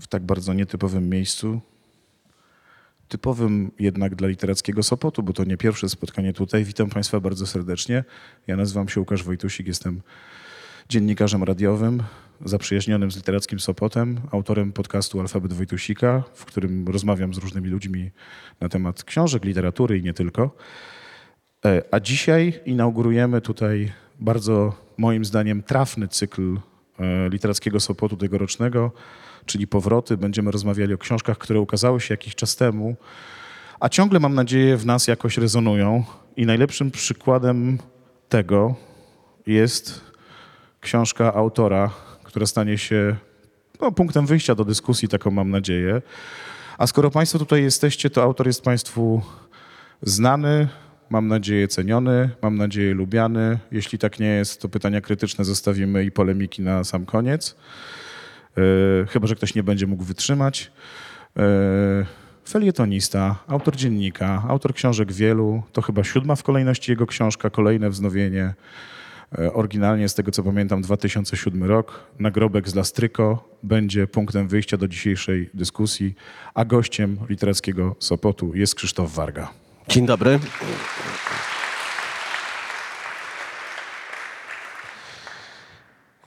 w tak bardzo nietypowym miejscu. Typowym jednak dla literackiego Sopotu, bo to nie pierwsze spotkanie tutaj. Witam Państwa bardzo serdecznie. Ja nazywam się Łukasz Wojtusik, jestem dziennikarzem radiowym, zaprzyjaźnionym z literackim Sopotem, autorem podcastu Alfabet Wojtusika, w którym rozmawiam z różnymi ludźmi na temat książek, literatury i nie tylko. E, A dzisiaj inaugurujemy tutaj bardzo, moim zdaniem, trafny cykl e, literackiego Sopotu tegorocznego, czyli Powroty. Będziemy rozmawiali o książkach, które ukazały się jakiś czas temu, a ciągle, mam nadzieję, w nas jakoś rezonują. I najlepszym przykładem tego jest książka autora, która stanie się no, punktem wyjścia do dyskusji, taką mam nadzieję. A skoro Państwo tutaj jesteście, to autor jest Państwu znany, mam nadzieję ceniony, mam nadzieję lubiany. Jeśli tak nie jest, to pytania krytyczne zostawimy i polemiki na sam koniec. E, chyba, że ktoś nie będzie mógł wytrzymać. E, felietonista, autor dziennika, autor książek wielu. To chyba siódma w kolejności jego książka, kolejne wznowienie. E, Oryginalnie, z tego co pamiętam, 2007 rok. Nagrobek z Lastryko będzie punktem wyjścia do dzisiejszej dyskusji, a gościem literackiego Sopotu jest Krzysztof Warga. Dzień dobry.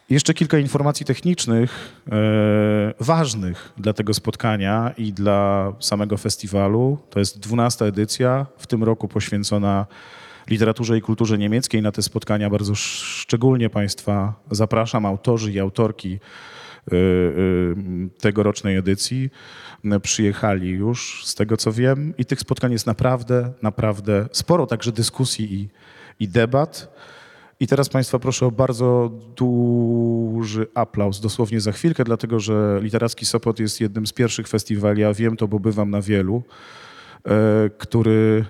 Jeszcze kilka informacji technicznych, e, ważnych dla tego spotkania i dla samego festiwalu. To jest 12 edycja, w tym roku poświęcona literaturze i kulturze niemieckiej. Na te spotkania bardzo sz- szczególnie Państwa zapraszam, autorzy i autorki e, e, tegorocznej edycji przyjechali już, z tego co wiem, i tych spotkań jest naprawdę, naprawdę sporo, także dyskusji i, i debat. I teraz Państwa proszę o bardzo duży aplauz, dosłownie za chwilkę, dlatego że Literacki Sopot jest jednym z pierwszych festiwali, a wiem to, bo bywam na wielu, e, który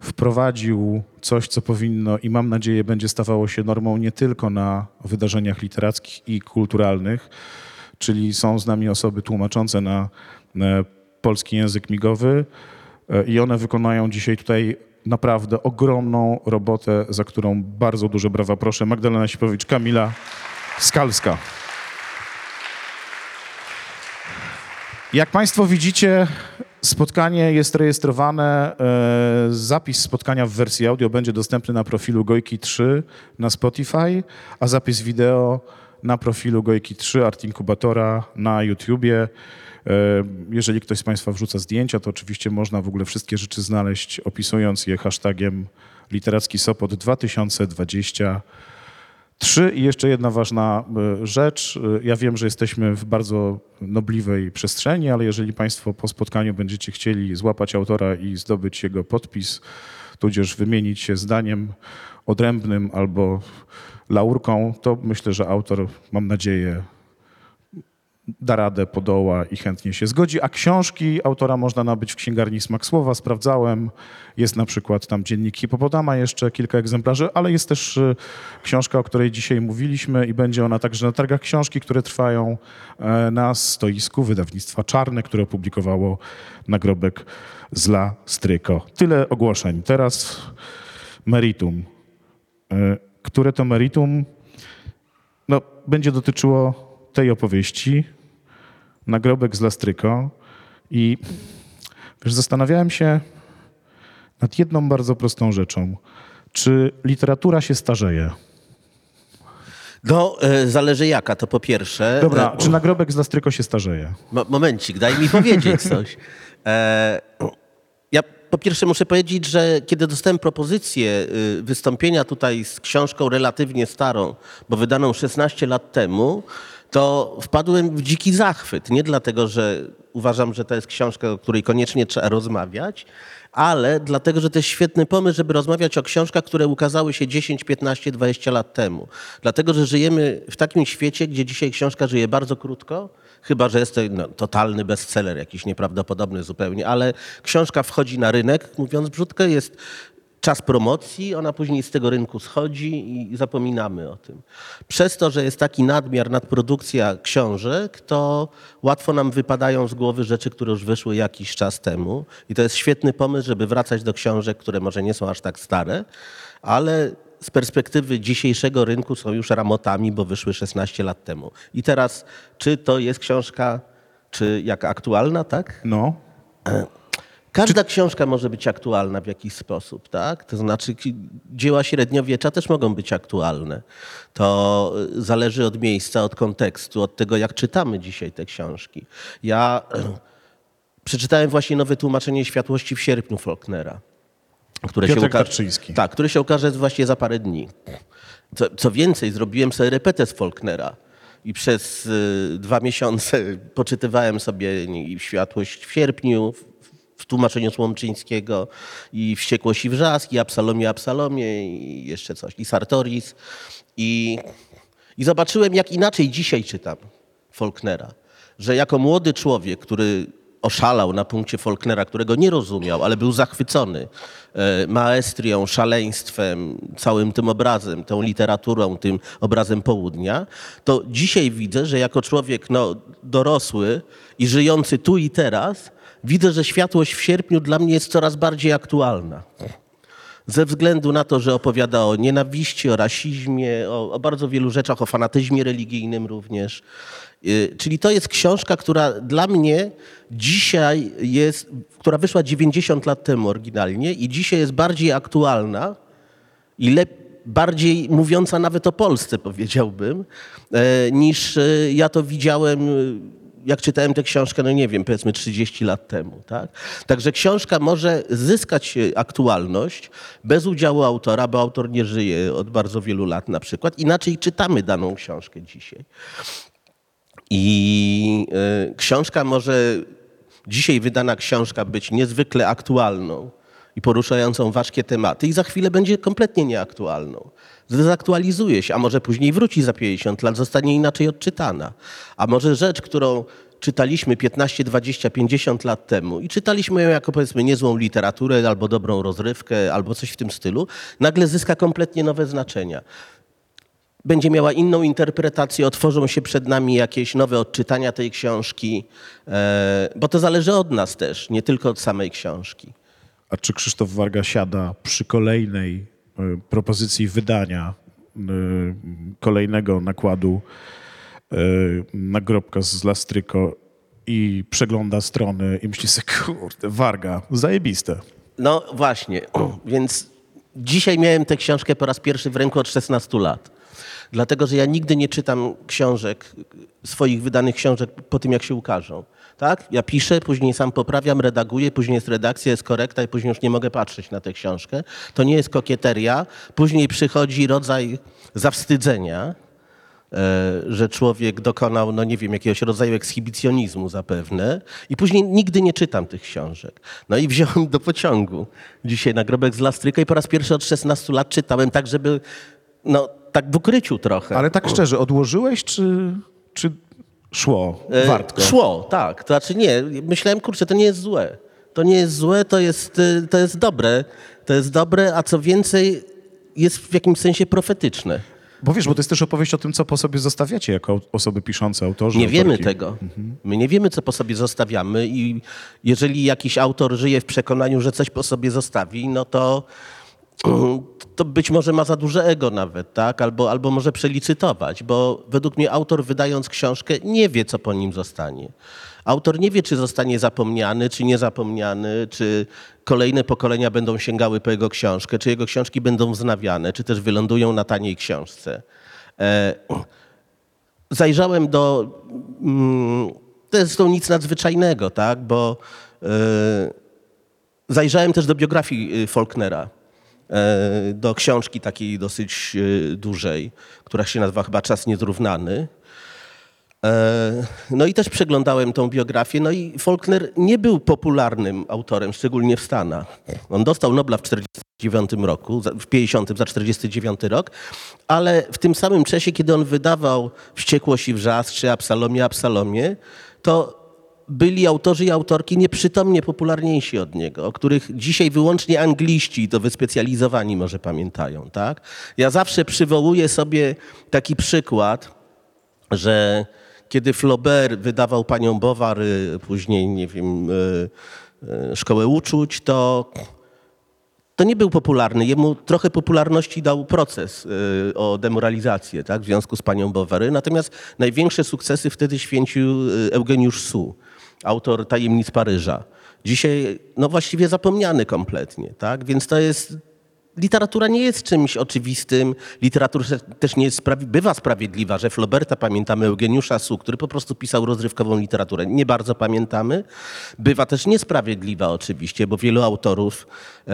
wprowadził coś, co powinno i mam nadzieję będzie stawało się normą nie tylko na wydarzeniach literackich i kulturalnych, czyli są z nami osoby tłumaczące na, na polski język migowy e, i one wykonają dzisiaj tutaj naprawdę ogromną robotę, za którą bardzo duże brawa proszę. Magdalena Sipowicz, Kamila Skalska. Jak Państwo widzicie, spotkanie jest rejestrowane. e, Zapis spotkania w wersji audio będzie dostępny na profilu Gojki 3 na Spotify, a zapis wideo na profilu Gojki 3 Art Inkubatora na YouTubie. E, Jeżeli ktoś z Państwa wrzuca zdjęcia, to oczywiście można w ogóle wszystkie rzeczy znaleźć, opisując je hashtagiem literacki Sopot 2020. Trzy i jeszcze jedna ważna e, rzecz. E, Ja wiem, że jesteśmy w bardzo nobliwej przestrzeni, ale jeżeli Państwo po spotkaniu będziecie chcieli złapać autora i zdobyć jego podpis, tudzież wymienić się zdaniem odrębnym albo laurką, to myślę, że autor, mam nadzieję, da radę, podoła i chętnie się zgodzi. A książki autora można nabyć w księgarni Smak Słowa, sprawdzałem. Jest na przykład tam dziennik Hipopotama, jeszcze kilka egzemplarzy, ale jest też y, książka, o której dzisiaj mówiliśmy i będzie ona także na targach książki, które trwają e, na stoisku wydawnictwa Czarne, które opublikowało nagrobek z La Stryko. Tyle ogłoszeń. Teraz meritum. E, Które to meritum no, będzie dotyczyło tej opowieści, nagrobek z Lastryko i wiesz, zastanawiałem się nad jedną bardzo prostą rzeczą. Czy literatura się starzeje? No, e, zależy jaka, to po pierwsze. Dobra, E, czy nagrobek z Lastryko się starzeje? mo- momencik, daj mi powiedzieć coś. E, ja po pierwsze muszę powiedzieć, że kiedy dostałem propozycję y, wystąpienia tutaj z książką relatywnie starą, bo wydaną 16 lat temu, to wpadłem w dziki zachwyt. Nie dlatego, że uważam, że to jest książka, o której koniecznie trzeba rozmawiać, ale dlatego, że to jest świetny pomysł, żeby rozmawiać o książkach, które ukazały się 10, 15, 20 lat temu. Dlatego, że żyjemy w takim świecie, gdzie dzisiaj książka żyje bardzo krótko, chyba że jest to no, totalny bestseller, jakiś nieprawdopodobny zupełnie, ale książka wchodzi na rynek, mówiąc brzydko, jest czas promocji, ona później z tego rynku schodzi i zapominamy o tym. Przez to, że jest taki nadmiar, nadprodukcja książek, to łatwo nam wypadają z głowy rzeczy, które już wyszły jakiś czas temu. I to jest świetny pomysł, żeby wracać do książek, które może nie są aż tak stare, ale z perspektywy dzisiejszego rynku są już ramotami, bo wyszły 16 lat temu. I teraz, czy to jest książka Czy jak aktualna, tak? No. Każda książka może być aktualna w jakiś sposób, tak? To znaczy dzieła średniowiecza też mogą być aktualne. To y, zależy od miejsca, od kontekstu, od tego, jak czytamy dzisiaj te książki. Ja przeczytałem właśnie nowe tłumaczenie Światłości w sierpniu Faulknera. Które Piotrek uka- Tarczyński. Tak, który się ukaże właśnie za parę dni. Co, co więcej, zrobiłem sobie repetę z Faulknera i przez y, dwa miesiące poczytywałem sobie i Światłość w sierpniu w, tłumaczeniu Słomczyńskiego i Wściekłość i Wrzask i Absalomie, Absalomie i jeszcze coś, i Sartoris. I, I zobaczyłem, jak inaczej dzisiaj czytam Faulknera. Że jako młody człowiek, który oszalał na punkcie Faulknera, którego nie rozumiał, ale był zachwycony e, maestrią, szaleństwem, całym tym obrazem, tą literaturą, tym obrazem południa, to dzisiaj widzę, że jako człowiek no, dorosły i żyjący tu i teraz, widzę, że światłość w sierpniu dla mnie jest coraz bardziej aktualna ze względu na to, że opowiada o nienawiści, o rasizmie, o, o bardzo wielu rzeczach, o fanatyzmie religijnym również. Y, Czyli to jest książka, która dla mnie dzisiaj jest, która wyszła 90 lat temu oryginalnie i dzisiaj jest bardziej aktualna i lep, bardziej mówiąca nawet o Polsce, powiedziałbym, e, niż e, ja to widziałem, jak czytałem tę książkę, no nie wiem, powiedzmy 30 lat temu. Tak? Także książka może zyskać e, aktualność bez udziału autora, bo autor nie żyje od bardzo wielu lat na przykład. Inaczej czytamy daną książkę dzisiaj. I e, książka może, dzisiaj wydana książka być niezwykle aktualną i poruszającą ważkie tematy i za chwilę będzie kompletnie nieaktualną. Zdezaktualizuje się, a może później wróci za 50 lat, zostanie inaczej odczytana. A może rzecz, którą czytaliśmy 15, 20, 50 lat temu i czytaliśmy ją jako powiedzmy niezłą literaturę albo dobrą rozrywkę albo coś w tym stylu, nagle zyska kompletnie nowe znaczenia będzie miała inną interpretację, otworzą się przed nami jakieś nowe odczytania tej książki, e, bo to zależy od nas też, nie tylko od samej książki. A czy Krzysztof Warga siada przy kolejnej propozycji wydania y, kolejnego nakładu y, nagrobka z Lastryko i przegląda strony i myśli sobie, kurde, Warga, zajebiste. No właśnie, więc dzisiaj miałem tę książkę po raz pierwszy w ręku od 16 lat. Dlatego, że ja nigdy nie czytam książek, swoich wydanych książek po tym, jak się ukażą. Tak? Ja piszę, później sam poprawiam, redaguję, później jest redakcja, jest korekta i później już nie mogę patrzeć na tę książkę. To nie jest kokieteria. Później przychodzi rodzaj zawstydzenia, e, że człowiek dokonał, no nie wiem, jakiegoś rodzaju ekshibicjonizmu zapewne i później nigdy nie czytam tych książek. No i wziąłem do pociągu dzisiaj nagrobek z Lastryka i po raz pierwszy od 16 lat czytałem tak, żeby, no tak w ukryciu trochę. Ale tak szczerze, odłożyłeś, czy, czy szło E, wartko? Szło, tak. To znaczy nie, myślałem, kurczę, to nie jest złe. To nie jest złe, to jest, y, to jest dobre. To jest dobre, a co więcej, jest w jakimś sensie profetyczne. Bo wiesz, bo to jest też opowieść o tym, co po sobie zostawiacie jako osoby piszące, autorzy, Nie wiemy autorki. tego. My nie wiemy, co po sobie zostawiamy i jeżeli jakiś autor żyje w przekonaniu, że coś po sobie zostawi, no to, to być może ma za duże ego nawet, tak? Albo, albo może przelicytować, bo według mnie autor wydając książkę nie wie, co po nim zostanie. Autor nie wie, czy zostanie zapomniany, czy niezapomniany, czy kolejne pokolenia będą sięgały po jego książkę, czy jego książki będą wznawiane, czy też wylądują na taniej książce. E, zajrzałem do. Mm, to jest to nic nadzwyczajnego, tak? Bo e, zajrzałem też do biografii y, Faulknera, do książki takiej dosyć e, dużej, która się nazywa chyba Czas Niezrównany. E, No i też przeglądałem tą biografię. No i Faulkner nie był popularnym autorem, szczególnie w Stanach. On dostał Nobla w 1949 roku, w 50 za 49 rok, ale w tym samym czasie, kiedy on wydawał Wściekłość i Wrzask czy Absalomie, Absalomie, to byli autorzy i autorki nieprzytomnie popularniejsi od niego, o których dzisiaj wyłącznie angliści, to wyspecjalizowani może pamiętają. Tak? Ja zawsze przywołuję sobie taki przykład, że kiedy Flaubert wydawał Panią Bowary, później, nie wiem, e, e, Szkołę Uczuć, to, to nie był popularny. Jemu trochę popularności dał proces e, o demoralizację tak, w związku z Panią Bowary. Natomiast największe sukcesy wtedy święcił Eugeniusz Su. Autor Tajemnic Paryża. Dzisiaj, no właściwie zapomniany kompletnie, tak? Więc to jest literatura nie jest czymś oczywistym. Literatura też nie jest sprawi- bywa sprawiedliwa, że Flauberta pamiętamy, Eugeniusza Su, który po prostu pisał rozrywkową literaturę. Nie bardzo pamiętamy. Bywa też niesprawiedliwa oczywiście, bo wielu autorów, e,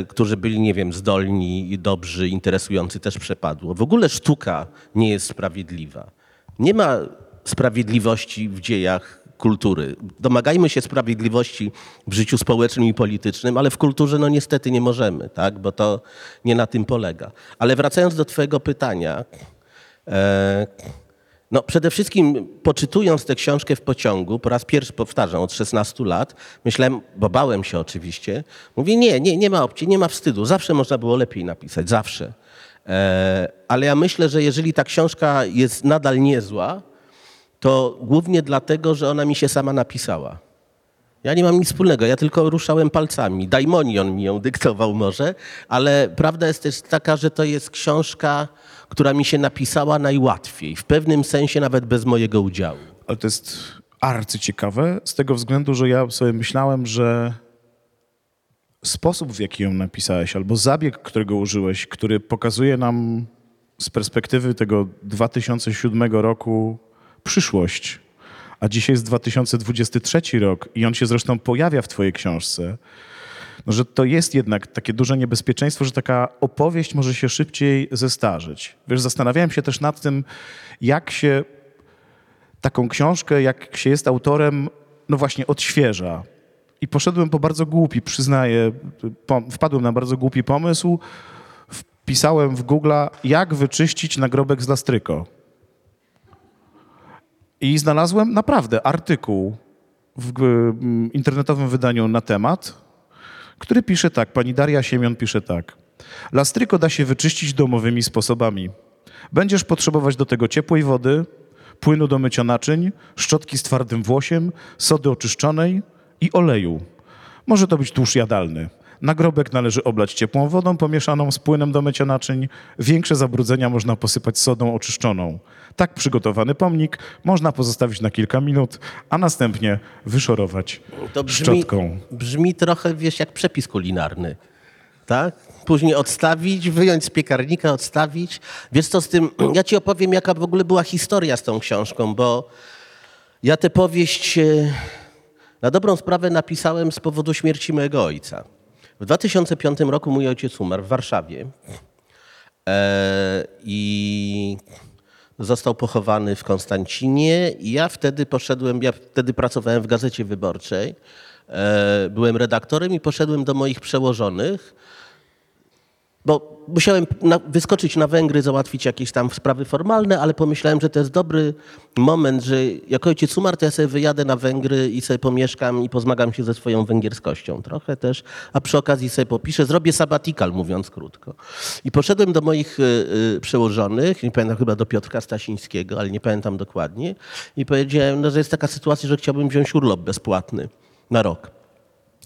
e, którzy byli, nie wiem, zdolni, dobrzy, interesujący też przepadło. W ogóle sztuka nie jest sprawiedliwa. Nie ma sprawiedliwości w dziejach kultury. Domagajmy się sprawiedliwości w życiu społecznym i politycznym, ale w kulturze no niestety nie możemy, tak? bo to nie na tym polega. Ale wracając do twojego pytania, e, no przede wszystkim poczytując tę książkę w pociągu, po raz pierwszy powtarzam, od 16 lat, myślałem, bo bałem się oczywiście, mówię nie, nie, nie ma opcji, nie ma wstydu, zawsze można było lepiej napisać, zawsze. E, ale ja myślę, że jeżeli ta książka jest nadal niezła, to głównie dlatego, że ona mi się sama napisała. Ja nie mam nic wspólnego, ja tylko ruszałem palcami. Daimonion mi ją dyktował może, ale prawda jest też taka, że to jest książka, która mi się napisała najłatwiej, w pewnym sensie nawet bez mojego udziału. Ale to jest arcyciekawe z tego względu, że ja sobie myślałem, że sposób, w jaki ją napisałeś, albo zabieg, którego użyłeś, który pokazuje nam z perspektywy tego 2007 roku przyszłość, a dzisiaj jest 2023 rok i on się zresztą pojawia w twojej książce, no, że to jest jednak takie duże niebezpieczeństwo, że taka opowieść może się szybciej zestarzeć. Wiesz, zastanawiałem się też nad tym, jak się taką książkę, jak się jest autorem, no właśnie odświeża. I poszedłem po bardzo głupi, przyznaję, wpadłem na bardzo głupi pomysł. Wpisałem w Google'a, jak wyczyścić nagrobek z lastryko. I znalazłem naprawdę artykuł w g- m, internetowym wydaniu na temat, który pisze tak, pani Daria Siemion pisze tak. Lastryko da się wyczyścić domowymi sposobami. Będziesz potrzebować do tego ciepłej wody, płynu do mycia naczyń, szczotki z twardym włosiem, sody oczyszczonej i oleju. Może to być tłuszcz jadalny. Nagrobek należy oblać ciepłą wodą pomieszaną z płynem do mycia naczyń. Większe zabrudzenia można posypać sodą oczyszczoną. Tak przygotowany pomnik można pozostawić na kilka minut, a następnie wyszorować To brzmi, szczotką. brzmi trochę, wiesz, jak przepis kulinarny. Tak? Później odstawić, wyjąć z piekarnika, odstawić. Wiesz co z tym, ja ci opowiem, jaka w ogóle była historia z tą książką, bo ja tę powieść e, na dobrą sprawę napisałem z powodu śmierci mojego ojca. W 2005 roku mój ojciec umarł w Warszawie e, i został pochowany w Konstancinie. Ja wtedy poszedłem, ja wtedy pracowałem w Gazecie Wyborczej, e, byłem redaktorem i poszedłem do moich przełożonych, bo musiałem na, wyskoczyć na Węgry, załatwić jakieś tam sprawy formalne, ale pomyślałem, że to jest dobry moment, że jak ojciec umarł, to ja sobie wyjadę na Węgry i sobie pomieszkam i pozmagam się ze swoją węgierskością trochę też, a przy okazji sobie popiszę, zrobię sabatikal, mówiąc krótko. I poszedłem do moich y, y, przełożonych, nie pamiętam chyba do Piotrka Stasińskiego, ale nie pamiętam dokładnie, i powiedziałem, no, że jest taka sytuacja, że chciałbym wziąć urlop bezpłatny na rok.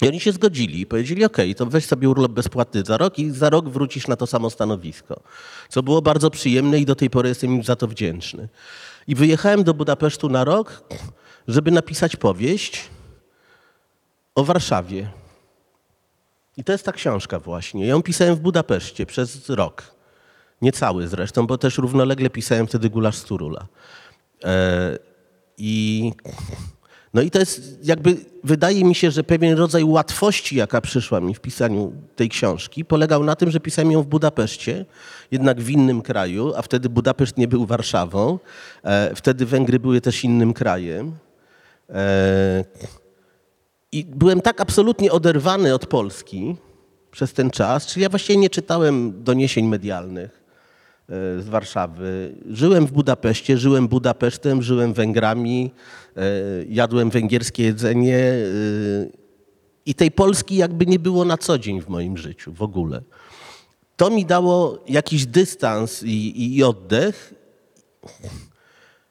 I oni się zgodzili i powiedzieli, okej, to weź sobie urlop bezpłatny za rok i za rok wrócisz na to samo stanowisko. Co było bardzo przyjemne i do tej pory jestem im za to wdzięczny. I wyjechałem do Budapesztu na rok, żeby napisać powieść o Warszawie. I to jest ta książka właśnie. Ja ją pisałem w Budapeszcie przez rok. Niecały zresztą, bo też równolegle pisałem wtedy Gulasz z Turula. E, I no i to jest jakby, wydaje mi się, że pewien rodzaj łatwości, jaka przyszła mi w pisaniu tej książki, polegał na tym, że pisałem ją w Budapeszcie, jednak w innym kraju, a wtedy Budapeszt nie był Warszawą, e, wtedy Węgry były też innym krajem. E, I byłem tak absolutnie oderwany od Polski przez ten czas, czyli ja właściwie nie czytałem doniesień medialnych z Warszawy. Żyłem w Budapeszcie, żyłem Budapesztem, żyłem Węgrami, e, jadłem węgierskie jedzenie e, i tej Polski jakby nie było na co dzień w moim życiu w ogóle. To mi dało jakiś dystans i, i oddech.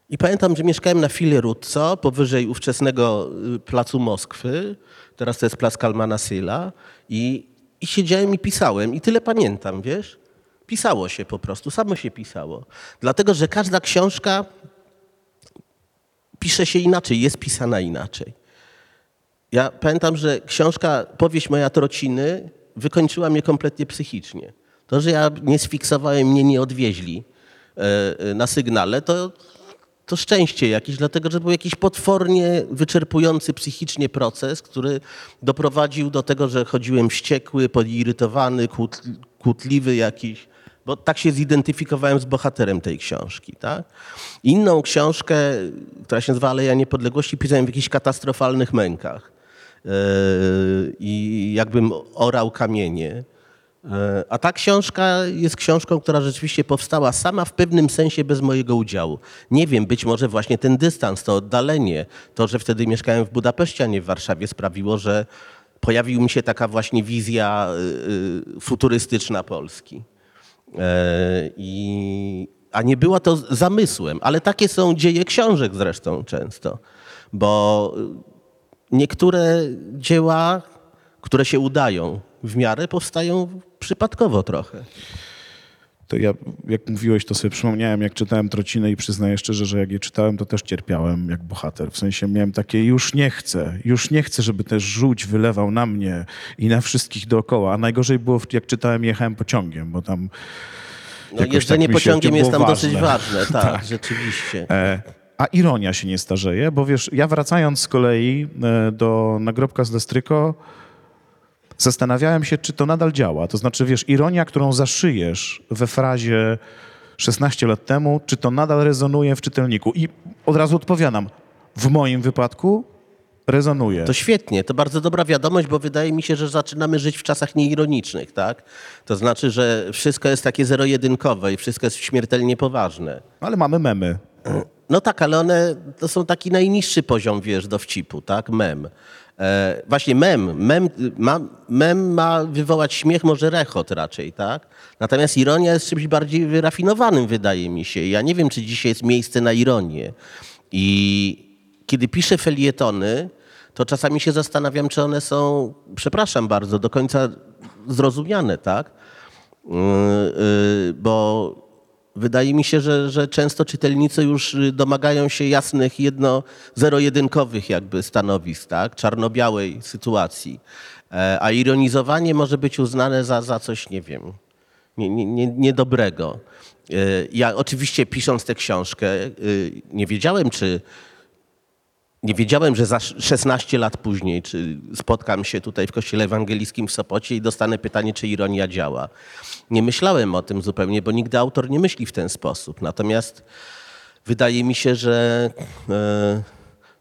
I pamiętam, że mieszkałem na Filerutco, powyżej ówczesnego y, placu Moskwy. Teraz to jest plac Kalmana Syla. I, I siedziałem i pisałem. I tyle pamiętam, wiesz? Pisało się po prostu, samo się pisało. Dlatego, że każda książka pisze się inaczej, jest pisana inaczej. Ja pamiętam, że książka Powieść moja Trociny wykończyła mnie kompletnie psychicznie. To, że ja nie sfiksowałem, mnie nie odwieźli e, e, na sygnale, to, to szczęście jakieś, dlatego że był jakiś potwornie wyczerpujący psychicznie proces, który doprowadził do tego, że chodziłem wściekły, podirytowany, kłót, kłótliwy jakiś, bo tak się zidentyfikowałem z bohaterem tej książki. Tak? Inną książkę, która się nazywa Aleja Niepodległości, pisałem w jakichś katastrofalnych mękach Yy, i jakbym orał kamienie. Yy, A ta książka jest książką, która rzeczywiście powstała sama w pewnym sensie bez mojego udziału. Nie wiem, być może właśnie ten dystans, to oddalenie, to, że wtedy mieszkałem w Budapeszcie, a nie w Warszawie, sprawiło, że pojawiła mi się taka właśnie wizja yy, futurystyczna Polski. E, I, a nie była to zamysłem, ale takie są dzieje książek zresztą często, bo niektóre dzieła, które się udają w miarę, powstają przypadkowo trochę. To ja, jak mówiłeś, to sobie przypomniałem, jak czytałem Trocinę i przyznaję szczerze, że jak je czytałem, to też cierpiałem jak bohater. W sensie miałem takie, już nie chcę, już nie chcę, żeby też żółć wylewał na mnie i na wszystkich dookoła. A najgorzej było, jak czytałem, jechałem pociągiem, bo tam No, jeżdżenie tak pociągiem jest tam dosyć ważne. ważne, tak, rzeczywiście. E, A ironia się nie starzeje, bo wiesz, ja wracając z kolei e, do nagrobka z Lestryko, zastanawiałem się, czy to nadal działa. To znaczy, wiesz, ironia, którą zaszyjesz we frazie 16 lat temu, czy to nadal rezonuje w czytelniku? I od razu odpowiadam, w moim wypadku rezonuje. To świetnie, to bardzo dobra wiadomość, bo wydaje mi się, że zaczynamy żyć w czasach nieironicznych, tak? To znaczy, że wszystko jest takie zero-jedynkowe i wszystko jest śmiertelnie poważne. Ale mamy memy. No tak, ale one to są taki najniższy poziom, wiesz, dowcipu, tak? Mem. E, właśnie mem. Mem ma, mem ma wywołać śmiech, może rechot raczej, tak? Natomiast ironia jest czymś bardziej wyrafinowanym, wydaje mi się. Ja nie wiem, czy dzisiaj jest miejsce na ironię. I kiedy piszę felietony, to czasami się zastanawiam, czy one są, przepraszam bardzo, do końca zrozumiane, tak? Yy, yy, bo wydaje mi się, że, że często czytelnicy już y, domagają się jasnych, jedno, zero-jedynkowych jakby stanowisk, tak? czarno-białej sytuacji. E, A ironizowanie może być uznane za, za coś, nie wiem, nie, nie, nie, niedobrego. E, Ja oczywiście pisząc tę książkę y, nie wiedziałem, czy nie wiedziałem, że za 16 lat później czy spotkam się tutaj w Kościele Ewangelickim w Sopocie i dostanę pytanie, czy ironia działa. Nie myślałem o tym zupełnie, bo nigdy autor nie myśli w ten sposób. Natomiast wydaje mi się, że, e,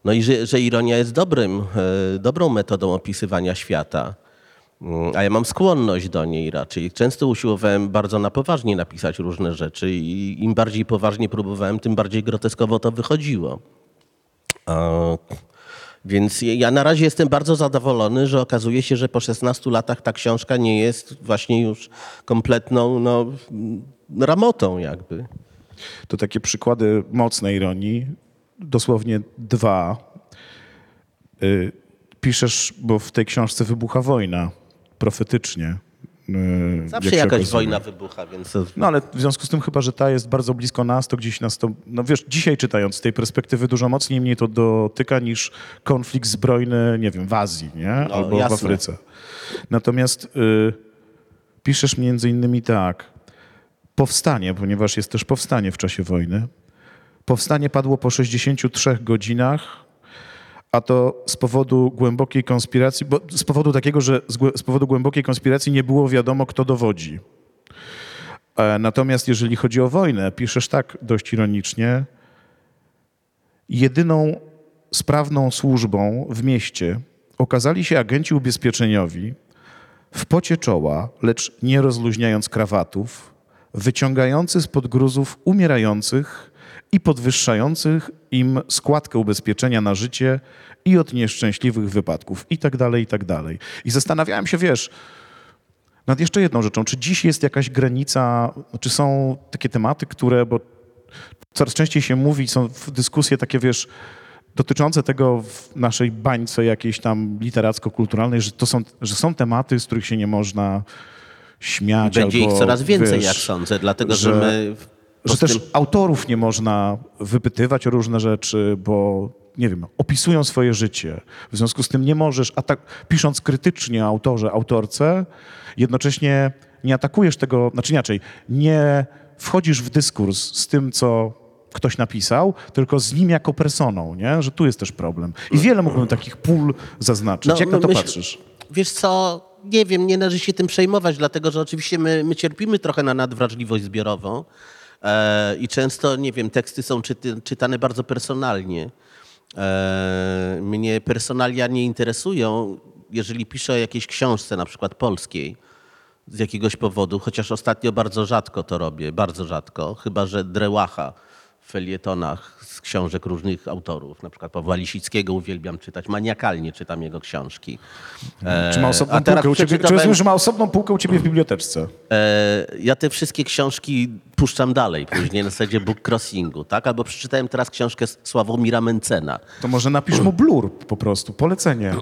no i że, że ironia jest dobrym, e, dobrą metodą opisywania świata. Mm, A ja mam skłonność do niej raczej. Często usiłowałem bardzo na poważnie napisać różne rzeczy i im bardziej poważnie próbowałem, tym bardziej groteskowo to wychodziło. Więc ja na razie jestem bardzo zadowolony, że okazuje się, że po 16 latach ta książka nie jest właśnie już kompletną no, ramotą jakby. To takie przykłady mocnej ironii, dosłownie dwa. Y, Piszesz, bo w tej książce wybucha wojna, profetycznie. Y, Zawsze jakaś okazuje. wojna wybucha, więc No ale w związku z tym chyba, że ta jest bardzo blisko nas, to gdzieś nas to, no wiesz, dzisiaj czytając z tej perspektywy dużo mocniej mnie to dotyka niż konflikt zbrojny, nie wiem, w Azji, nie? Albo jasne. w Afryce. Natomiast y, piszesz między innymi tak, powstanie, ponieważ jest też powstanie w czasie wojny. Powstanie padło po 63 godzinach, a to z powodu głębokiej konspiracji, bo z powodu takiego, że z, powodu głębokiej konspiracji nie było wiadomo, kto dowodzi. E, Natomiast jeżeli chodzi o wojnę, piszesz tak dość ironicznie, jedyną sprawną służbą w mieście okazali się agenci ubezpieczeniowi w pocie czoła, lecz nie rozluźniając krawatów, wyciągający spod gruzów umierających i podwyższających im składkę ubezpieczenia na życie i od nieszczęśliwych wypadków i tak dalej, i tak dalej. I zastanawiałem się, wiesz, nad jeszcze jedną rzeczą. Czy dziś jest jakaś granica, czy są takie tematy, które, bo coraz częściej się mówi, są dyskusje takie, wiesz, dotyczące tego w naszej bańce jakiejś tam literacko-kulturalnej, że to są, że są tematy, z których się nie można śmiać. będzie albo, ich coraz więcej, wiesz, jak sądzę, dlatego że, że- my... Że też autorów nie można wypytywać o różne rzeczy, bo nie wiem, opisują swoje życie. W związku z tym nie możesz, atak- pisząc krytycznie o autorze, autorce, jednocześnie nie atakujesz tego, znaczy inaczej, nie wchodzisz w dyskurs z tym, co ktoś napisał, tylko z nim jako personą, nie? Że tu jest też problem. I wiele mógłbym takich pól zaznaczyć. Jak na to No, myśl- patrzysz? Wiesz co, nie wiem, nie należy się tym przejmować, dlatego że oczywiście my, my cierpimy trochę na nadwrażliwość zbiorową i często, nie wiem, teksty są czyty, czytane bardzo personalnie. E, mnie personalia nie interesują, jeżeli piszę o jakiejś książce, na przykład polskiej, z jakiegoś powodu, chociaż ostatnio bardzo rzadko to robię, bardzo rzadko, chyba że Drełacha w felietonach z książek różnych autorów, na przykład Pawła Lisickiego uwielbiam czytać, maniakalnie czytam jego książki. Czy ma osobną a półkę u ciebie? Czy rozumiem, że ma osobną półkę u ciebie w biblioteczce? E, ja te wszystkie książki puszczam dalej później na zasadzie book crossingu, tak? Albo przeczytałem teraz książkę Sławomira Mencena. To może napisz mu blur po prostu, polecenie.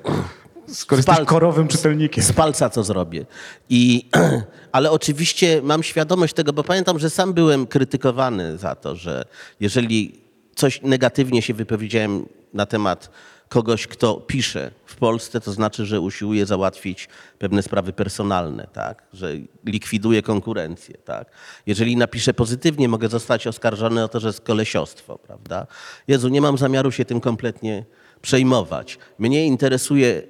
Skoro jesteś korowym czytelnikiem. Z palca co zrobię. I, ale oczywiście mam świadomość tego, bo pamiętam, że sam byłem krytykowany za to, że jeżeli coś negatywnie się wypowiedziałem na temat kogoś, kto pisze w Polsce, to znaczy, że usiłuje załatwić pewne sprawy personalne, tak? że likwiduje konkurencję. Tak? Jeżeli napiszę pozytywnie, mogę zostać oskarżony o to, że jest kolesiostwo. Prawda? Jezu, nie mam zamiaru się tym kompletnie przejmować. Mnie interesuje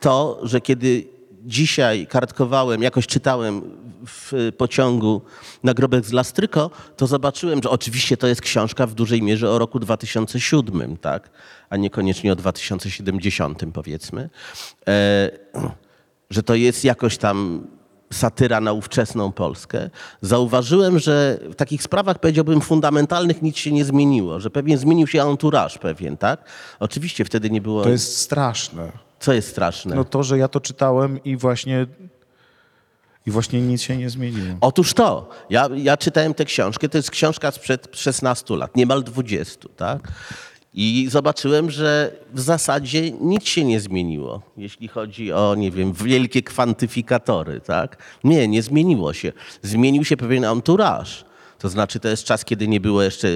to, że kiedy dzisiaj kartkowałem, jakoś czytałem w pociągu Nagrobek z Lastryko, to zobaczyłem, że oczywiście to jest książka w dużej mierze o roku 2007, tak? a niekoniecznie o 2070 powiedzmy. E, że to jest jakoś tam satyra na ówczesną Polskę, zauważyłem, że w takich sprawach, powiedziałbym, fundamentalnych nic się nie zmieniło, że pewnie zmienił się anturaż pewien, tak? Oczywiście wtedy nie było... To jest straszne. Co jest straszne? No to, że ja to czytałem i właśnie, i właśnie nic się nie zmieniło. Otóż to. Ja, ja czytałem tę książkę, to jest książka sprzed 16 lat, niemal 20, tak? I zobaczyłem, że w zasadzie nic się nie zmieniło, jeśli chodzi o, nie wiem, wielkie kwantyfikatory, tak? Nie, nie zmieniło się. Zmienił się pewien anturaż. To znaczy, to jest czas, kiedy nie było jeszcze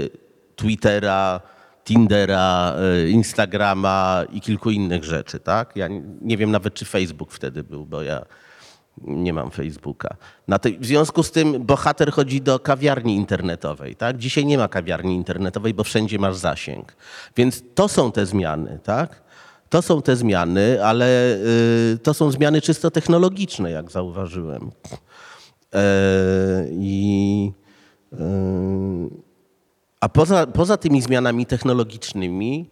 Twittera, Tindera, y, Instagrama i kilku innych rzeczy, tak? Ja nie wiem nawet, czy Facebook wtedy był, bo ja nie mam Facebooka. Na w związku z tym bohater chodzi do kawiarni internetowej. Tak? Dzisiaj nie ma kawiarni internetowej, bo wszędzie masz zasięg. Więc to są te zmiany. Tak? To są te zmiany, ale y, to są zmiany czysto technologiczne, jak zauważyłem. E, I, y, a poza, poza tymi zmianami technologicznymi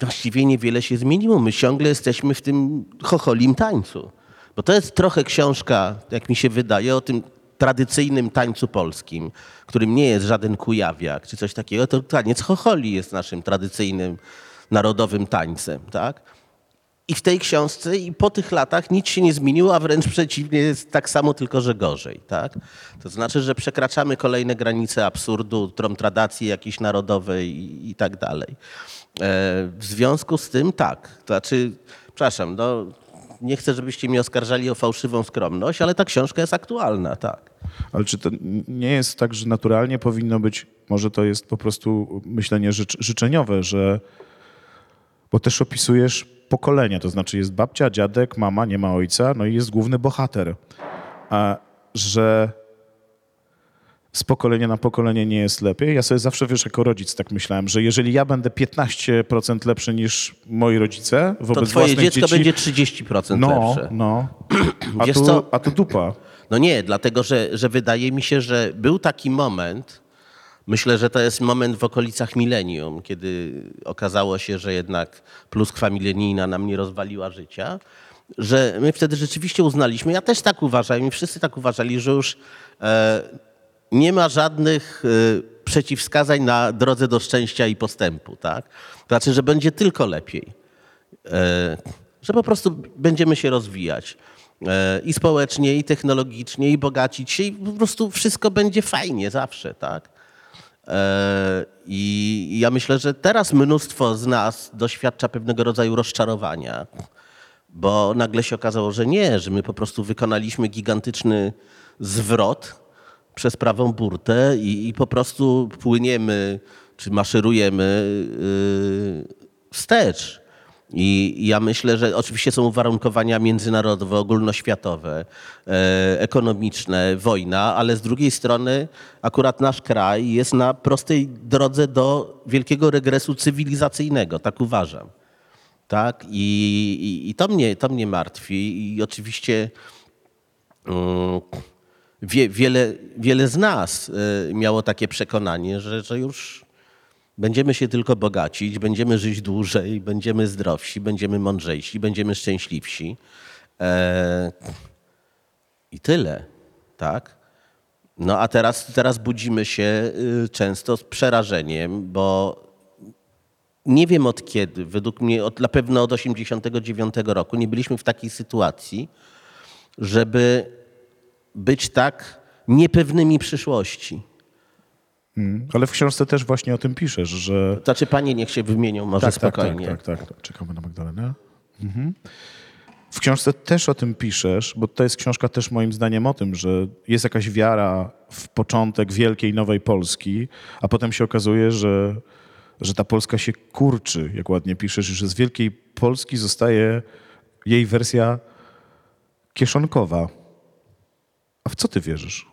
właściwie niewiele się zmieniło. My ciągle jesteśmy w tym chocholim tańcu. Bo to jest trochę książka, jak mi się wydaje, o tym tradycyjnym tańcu polskim, którym nie jest żaden kujawiak czy coś takiego. To taniec chocholi jest naszym tradycyjnym, narodowym tańcem. Tak? I w tej książce i po tych latach nic się nie zmieniło, a wręcz przeciwnie, jest tak samo, tylko że gorzej. Tak? To znaczy, że przekraczamy kolejne granice absurdu, tromtradacji jakiejś narodowej i, i tak dalej. E, w związku z tym tak, to znaczy, przepraszam, no, nie chcę, żebyście mnie oskarżali o fałszywą skromność, ale ta książka jest aktualna, tak. Ale czy to nie jest tak, że naturalnie powinno być, może to jest po prostu myślenie życz, życzeniowe, że, bo też opisujesz pokolenia, to znaczy jest babcia, dziadek, mama, nie ma ojca, no i jest główny bohater. A że z pokolenia na pokolenie nie jest lepiej. Ja sobie zawsze, wiesz, jako rodzic tak myślałem, że jeżeli ja będę 15% lepszy niż moi rodzice To wobec twoje własnych dziecko dzieci, będzie 30% no, lepsze. no, a Wiesz tu, co? a tu dupa. No nie, dlatego że, że wydaje mi się, że był taki moment, myślę, że to jest moment w okolicach milenium, kiedy okazało się, że jednak pluskwa milenijna nam nie rozwaliła życia, że my wtedy rzeczywiście uznaliśmy, ja też tak uważam i wszyscy tak uważali, że już e, nie ma żadnych e, przeciwwskazań na drodze do szczęścia i postępu, tak? To znaczy, że będzie tylko lepiej. E, że po prostu będziemy się rozwijać i społecznie, i technologicznie, i bogacić się, i po prostu wszystko będzie fajnie zawsze, tak? E, I ja myślę, że teraz mnóstwo z nas doświadcza pewnego rodzaju rozczarowania, bo nagle się okazało, że nie, że my po prostu wykonaliśmy gigantyczny zwrot przez prawą burtę i, i po prostu płyniemy, czy maszerujemy yy, wstecz. I ja myślę, że oczywiście są uwarunkowania międzynarodowe, ogólnoświatowe, e, ekonomiczne, wojna, ale z drugiej strony akurat nasz kraj jest na prostej drodze do wielkiego regresu cywilizacyjnego, tak uważam. Tak? I, i, i to, mnie, to mnie martwi. I oczywiście mm, wie, wiele, wiele z nas e, miało takie przekonanie, że, że już będziemy się tylko bogacić, będziemy żyć dłużej, będziemy zdrowsi, będziemy mądrzejsi, będziemy szczęśliwsi. E, I tyle, tak? No a teraz, teraz budzimy się y, często z przerażeniem, bo nie wiem od kiedy, według mnie od, na pewno od 89 roku nie byliśmy w takiej sytuacji, żeby być tak niepewnymi przyszłości. Ale w książce też właśnie o tym piszesz, że... Znaczy panie niech się wymienią może tak, spokojnie. Tak, tak, tak, tak. Czekamy na Magdalenę. Mhm. W książce też o tym piszesz, bo to jest książka też moim zdaniem o tym, że jest jakaś wiara w początek wielkiej nowej Polski, a potem się okazuje, że, że ta Polska się kurczy, jak ładnie piszesz, i że z wielkiej Polski zostaje jej wersja kieszonkowa. A w co ty wierzysz?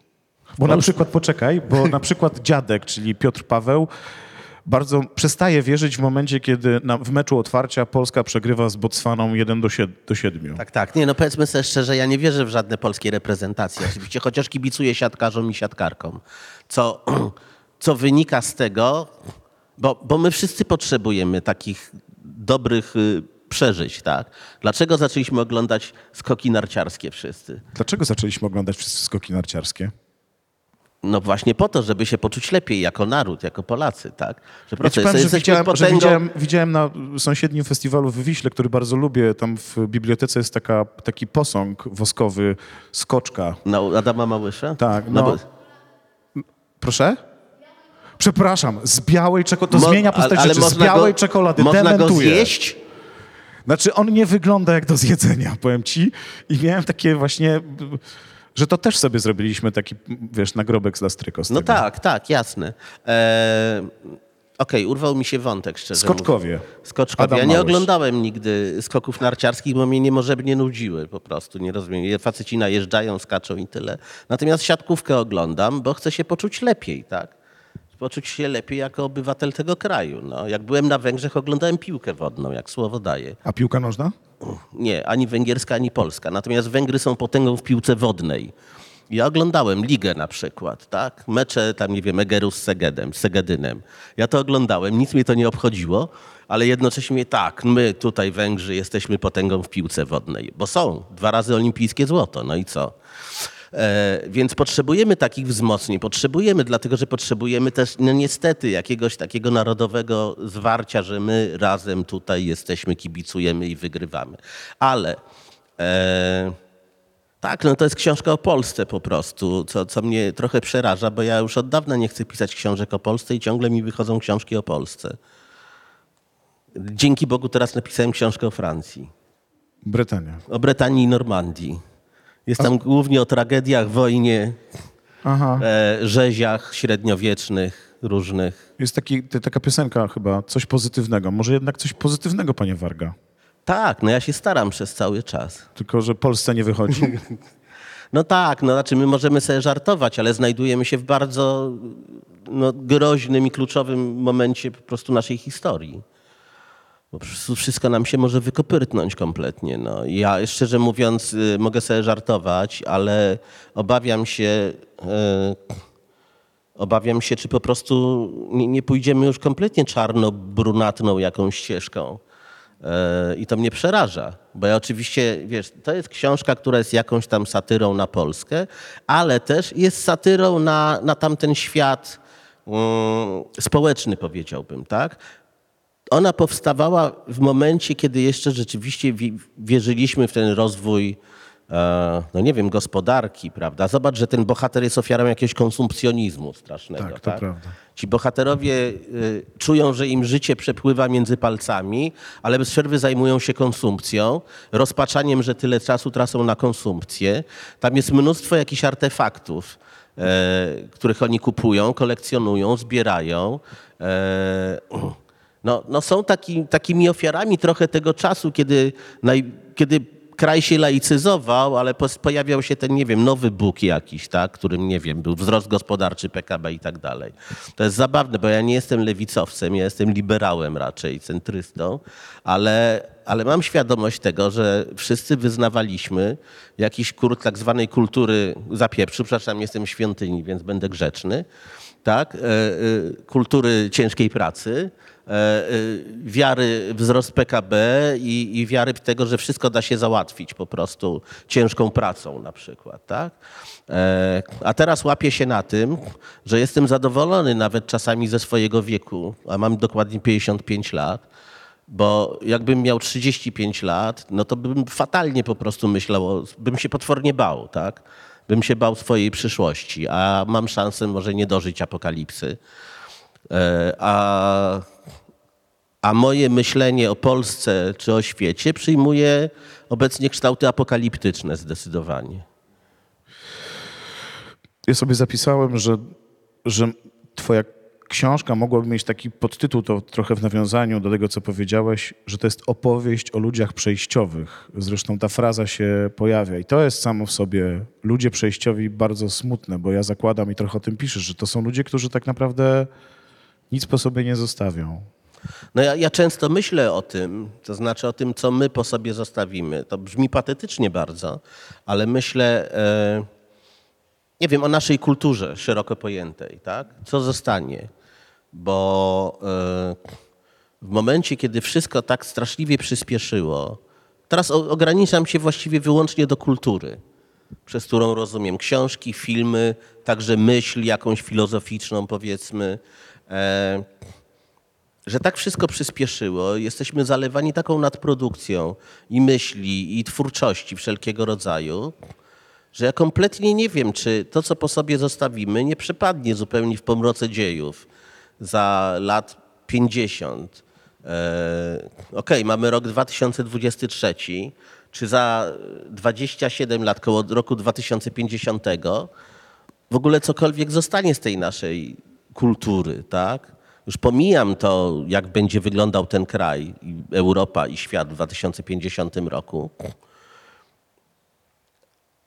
Bo na przykład, poczekaj, bo na przykład dziadek, czyli Piotr Paweł, bardzo przestaje wierzyć w momencie, kiedy na, w meczu otwarcia Polska przegrywa z Botswaną 1 do 7. Do 7. Tak, tak. Nie, no powiedzmy sobie szczerze, ja nie wierzę w żadne polskie reprezentacje. Oczywiście, chociaż kibicuję siatkarzom i siatkarkom. Co, co wynika z tego, bo, bo my wszyscy potrzebujemy takich dobrych y, przeżyć, tak? Dlaczego zaczęliśmy oglądać skoki narciarskie wszyscy? Dlaczego zaczęliśmy oglądać wszyscy skoki narciarskie? No właśnie po to, żeby się poczuć lepiej jako naród, jako Polacy, tak? Że Ja prosto ci powiem, że, widziałem, że potęgą- widziałem, widziałem na sąsiednim festiwalu w Wiśle, który bardzo lubię, tam w bibliotece jest taka, taki posąg woskowy, skoczka. Na Adama Małysza? Tak, no. no. bo, Proszę? Przepraszam, z białej czekolady, to mo- zmienia postać rzeczy, z białej go, czekolady, Można go dementuję. zjeść? Znaczy, on nie wygląda jak do zjedzenia, powiem ci. I miałem takie właśnie, że to też sobie zrobiliśmy taki, wiesz, nagrobek z Lastryko. Z No tak, tak, jasne. E, Okej, urwał mi się wątek, szczerze Skoczkowie. mówiąc. Skoczkowie. Adam Ja nie Małysz. oglądałem nigdy skoków narciarskich, bo mnie niemożebnie nudziły po prostu, nie rozumiem. Faceci najeżdżają, skaczą i tyle. Natomiast siatkówkę oglądam, bo chcę się poczuć lepiej, tak? Poczuć się lepiej jako obywatel tego kraju. No, jak byłem na Węgrzech, oglądałem piłkę wodną, jak słowo daje. A piłka nożna? Nie, ani węgierska, ani polska. Natomiast Węgry są potęgą w piłce wodnej. Ja oglądałem ligę na przykład, tak? Mecze tam, nie wiem, Egeru z Segedem, z Segedynem. Ja to oglądałem, nic mnie to nie obchodziło, ale jednocześnie tak, my tutaj Węgrzy jesteśmy potęgą w piłce wodnej, bo są dwa razy olimpijskie złoto, no i co? E, więc potrzebujemy takich wzmocnień, potrzebujemy, dlatego że potrzebujemy też, no niestety, jakiegoś takiego narodowego zwarcia, że my razem tutaj jesteśmy, kibicujemy i wygrywamy. Ale e, tak, no to jest książka o Polsce po prostu, co, co mnie trochę przeraża, bo ja już od dawna nie chcę pisać książek o Polsce i ciągle mi wychodzą książki o Polsce. Dzięki Bogu teraz napisałem książkę o Francji, Brytania. o Brytanii i Normandii. Jest tam głównie o tragediach, wojnie, Aha. e, rzeziach średniowiecznych różnych. Jest taki, taka piosenka chyba, coś pozytywnego. Może jednak coś pozytywnego, panie Warga. Tak, no ja się staram przez cały czas. Tylko, że Polsce nie wychodzi. No tak, no znaczy my możemy sobie żartować, ale znajdujemy się w bardzo no, groźnym i kluczowym momencie po prostu naszej historii. Bo wszystko nam się może wykopyrtnąć kompletnie. No. Ja szczerze mówiąc y, mogę sobie żartować, ale obawiam się, e, obawiam się, czy po prostu nie, nie pójdziemy już kompletnie czarno-brunatną jakąś ścieżką. E, I to mnie przeraża, bo ja oczywiście, wiesz, to jest książka, która jest jakąś tam satyrą na Polskę, ale też jest satyrą na, na tamten świat mm, społeczny, powiedziałbym, tak? Ona powstawała w momencie, kiedy jeszcze rzeczywiście wi- wierzyliśmy w ten rozwój, e, no nie wiem, gospodarki, prawda? Zobacz, że ten bohater jest ofiarą jakiegoś konsumpcjonizmu strasznego. Tak, to prawda. Ci bohaterowie y, czują, że im życie przepływa między palcami, ale bez przerwy zajmują się konsumpcją, rozpaczaniem, że tyle czasu tracą na konsumpcję. Tam jest mnóstwo jakichś artefaktów, e, których oni kupują, kolekcjonują, zbierają. No, no są taki, takimi ofiarami trochę tego czasu, kiedy, naj, kiedy kraj się laicyzował, ale pojawiał się ten, nie wiem, nowy Bóg jakiś, tak, którym, nie wiem, był wzrost gospodarczy PKB i tak dalej. To jest zabawne, bo ja nie jestem lewicowcem, ja jestem liberałem raczej, centrystą, ale, ale mam świadomość tego, że wszyscy wyznawaliśmy jakiś kurt tak zwanej kultury zapieprzu, przepraszam, jestem świątyni, więc będę grzeczny, tak, e, e, kultury ciężkiej pracy, wiary w wzrost PKB i, i wiary tego, że wszystko da się załatwić po prostu ciężką pracą na przykład, tak? E, A teraz łapię się na tym, że jestem zadowolony nawet czasami ze swojego wieku, a mam dokładnie 55 lat, bo jakbym miał 35 lat, no to bym fatalnie po prostu myślał, bym się potwornie bał, tak? Bym się bał swojej przyszłości, a mam szansę może nie dożyć apokalipsy. E, A, a moje myślenie o Polsce czy o świecie przyjmuje obecnie kształty apokaliptyczne zdecydowanie. Ja sobie zapisałem, że, że twoja książka mogłaby mieć taki podtytuł, to trochę w nawiązaniu do tego, co powiedziałeś, że to jest opowieść o ludziach przejściowych. Zresztą ta fraza się pojawia i to jest samo w sobie ludzie przejściowi bardzo smutne, bo ja zakładam i trochę o tym piszesz, że to są ludzie, którzy tak naprawdę nic po sobie nie zostawią. No ja, ja często myślę o tym, to znaczy o tym, co my po sobie zostawimy. To brzmi patetycznie bardzo, ale myślę, e, nie wiem, o naszej kulturze szeroko pojętej, tak? Co zostanie? Bo e, w momencie, kiedy wszystko tak straszliwie przyspieszyło, teraz o, ograniczam się właściwie wyłącznie do kultury, przez którą rozumiem książki, filmy, także myśl jakąś filozoficzną, powiedzmy. E, że tak wszystko przyspieszyło, jesteśmy zalewani taką nadprodukcją i myśli, i twórczości wszelkiego rodzaju, że ja kompletnie nie wiem, czy to, co po sobie zostawimy, nie przepadnie zupełnie w pomroce dziejów za lat 50. E, Okej, mamy rok 2023, czy za 27 lat, koło roku 2050, w ogóle cokolwiek zostanie z tej naszej kultury, tak? Już pomijam to, jak będzie wyglądał ten kraj, i Europa i świat w 2050 roku.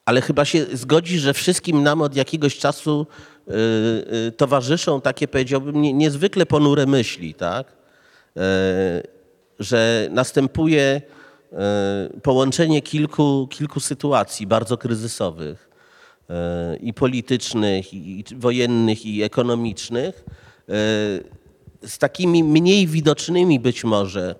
Ale chyba się zgodzi, że wszystkim nam od jakiegoś czasu y, y, towarzyszą takie, powiedziałbym, nie, niezwykle ponure myśli, tak? Y, że następuje y, połączenie kilku, kilku sytuacji bardzo kryzysowych e, i politycznych, i wojennych, i ekonomicznych, e, z takimi mniej widocznymi być może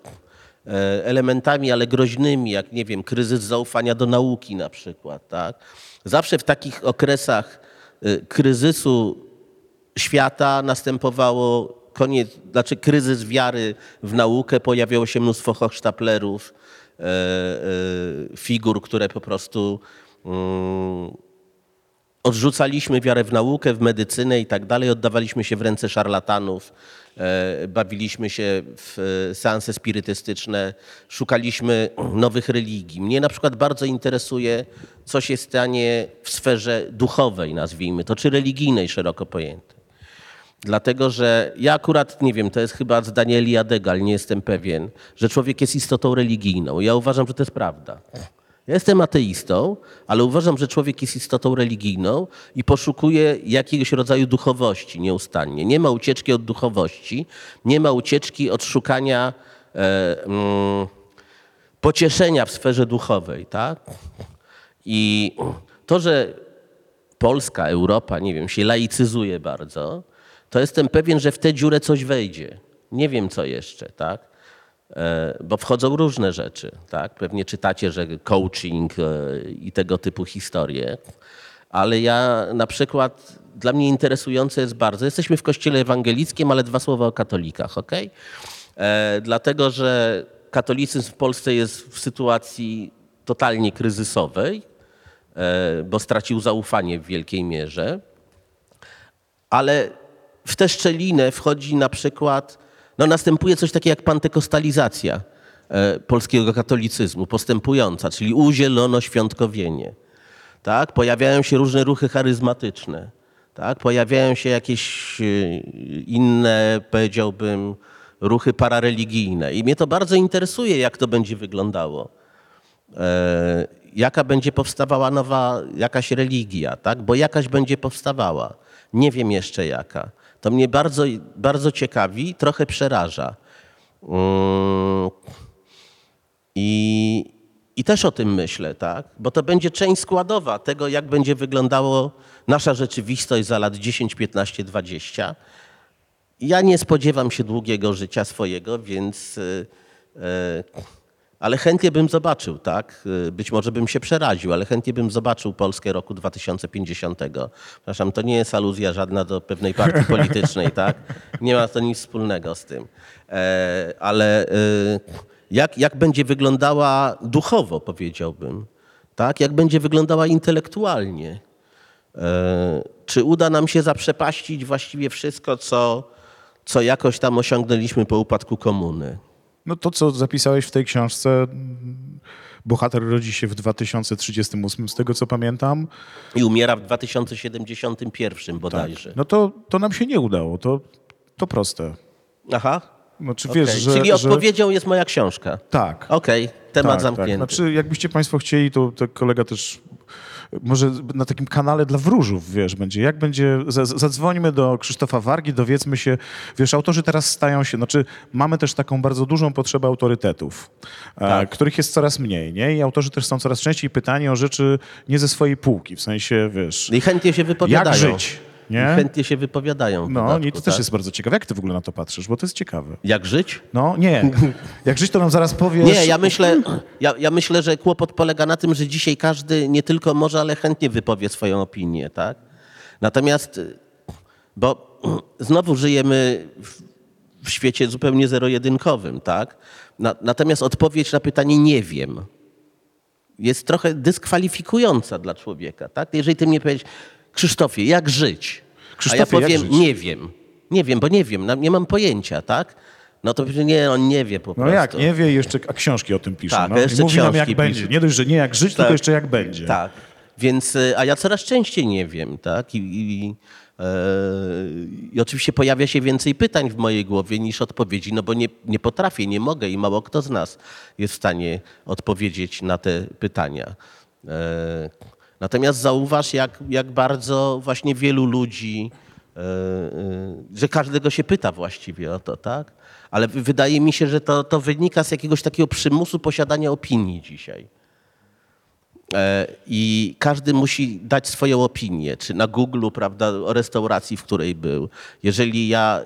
e, elementami, ale groźnymi, jak nie wiem, kryzys zaufania do nauki na przykład. Tak? Zawsze w takich okresach e, kryzysu świata następowało koniec, znaczy kryzys wiary w naukę, pojawiało się mnóstwo hochsztaplerów, e, figur, które po prostu mm, odrzucaliśmy wiarę w naukę, w medycynę i tak dalej, oddawaliśmy się w ręce szarlatanów, bawiliśmy się w e, seanse spirytystyczne, szukaliśmy nowych religii. Mnie na przykład bardzo interesuje, co się stanie w sferze duchowej, nazwijmy to, czy religijnej szeroko pojętej. Dlatego, że ja akurat nie wiem, to jest chyba zdanie Eliadego, ale nie jestem pewien, że człowiek jest istotą religijną. Ja uważam, że to jest prawda. Ja jestem ateistą, ale uważam, że człowiek jest istotą religijną i poszukuje jakiegoś rodzaju duchowości nieustannie. Nie ma ucieczki od duchowości, nie ma ucieczki od szukania e, mm, pocieszenia w sferze duchowej. Tak? I to, że Polska, Europa, nie wiem, się laicyzuje bardzo, to jestem pewien, że w tę dziurę coś wejdzie. Nie wiem co jeszcze, tak? E, Bo wchodzą różne rzeczy, tak? Pewnie czytacie, że coaching e, i tego typu historie. Ale ja na przykład, dla mnie interesujące jest bardzo, jesteśmy w kościele ewangelickim, ale dwa słowa o katolikach, ok? E, Dlatego, że katolicyzm w Polsce jest w sytuacji totalnie kryzysowej, bo stracił zaufanie w wielkiej mierze ale w tę szczelinę wchodzi na przykład, no następuje coś takiego jak pantekostalizacja e, polskiego katolicyzmu, postępująca, czyli uzielono świątkowienie. Tak? Pojawiają się różne ruchy charyzmatyczne. Tak? Pojawiają się jakieś e, inne, powiedziałbym, ruchy parareligijne. I mnie to bardzo interesuje, jak to będzie wyglądało. E, jaka będzie powstawała nowa jakaś religia, tak? Bo jakaś będzie powstawała. Nie wiem jeszcze jaka. To mnie bardzo, bardzo ciekawi, trochę przeraża. Mm. I, I też o tym myślę, tak? Bo to będzie część składowa tego, jak będzie wyglądało nasza rzeczywistość za lat 10, 15, 20. Ja nie spodziewam się długiego życia swojego, więc. y, y, ale chętnie bym zobaczył, tak? Y, Być może bym się przeraził, ale chętnie bym zobaczył Polskę roku 2050. Przepraszam, to nie jest aluzja żadna do pewnej partii politycznej, tak? Nie ma to nic wspólnego z tym. E, Ale y, jak, jak będzie wyglądała duchowo, powiedziałbym, tak? Jak będzie wyglądała intelektualnie? E, Czy uda nam się zaprzepaścić właściwie wszystko, co, co jakoś tam osiągnęliśmy po upadku komuny? No to, co zapisałeś w tej książce, bohater rodzi się w 2038, z tego co pamiętam. I umiera w 2071 bodajże. No to, to nam się nie udało, to, to proste. Aha. Znaczy okej. wiesz, że... Czyli że... odpowiedzią jest moja książka. Tak. Okej, temat tak, zamknięty. Tak. Znaczy, jakbyście Państwo chcieli, to, to kolega też może na takim kanale dla wróżów, wiesz, będzie. Jak będzie, zadzwońmy do Krzysztofa Wargi, dowiedzmy się, wiesz, autorzy teraz stają się, znaczy mamy też taką bardzo dużą potrzebę autorytetów, e, Tak. których jest coraz mniej, nie? I autorzy też są coraz częściej pytani o rzeczy nie ze swojej półki, w sensie, wiesz, I chętnie się wypowiadają. jak żyć, I nie? chętnie się wypowiadają. No, dodatku, i to też tak? jest bardzo ciekawe. Jak ty w ogóle na to patrzysz? Bo to jest ciekawe. Jak żyć? No, nie. Jak żyć, to nam zaraz powiesz. Nie, ja myślę, ja, ja myślę, że kłopot polega na tym, że dzisiaj każdy nie tylko może, ale chętnie wypowie swoją opinię, tak? Natomiast, bo znowu żyjemy w, w świecie zupełnie zero-jedynkowym, tak? Na, natomiast odpowiedź na pytanie nie wiem jest trochę dyskwalifikująca dla człowieka, tak? Jeżeli ty mnie powiesz, Krzysztofie, jak żyć? Krzysztofie, A ja powiem, nie wiem. Nie wiem, bo nie wiem, nie mam pojęcia, tak? No to nie, on nie wie po No prostu. jak, nie wie jeszcze a książki o tym pisze. Tak, no. jeszcze I mówi nam jak pisze. będzie. Nie dość, że nie jak żyć, tylko Tak. jeszcze jak będzie. Tak. Więc, y, a ja coraz częściej nie wiem, tak? I, i, e, I oczywiście pojawia się więcej pytań w mojej głowie niż odpowiedzi, no bo nie, nie potrafię, nie mogę i mało kto z nas jest w stanie odpowiedzieć na te pytania. E, Natomiast zauważ, jak, jak bardzo właśnie wielu ludzi, e, e, że każdego się pyta właściwie o to, tak? Ale wydaje mi się, że to, to wynika z jakiegoś takiego przymusu posiadania opinii dzisiaj. E, I każdy musi dać swoją opinię, czy na Google, prawda, o restauracji, w której był. Jeżeli ja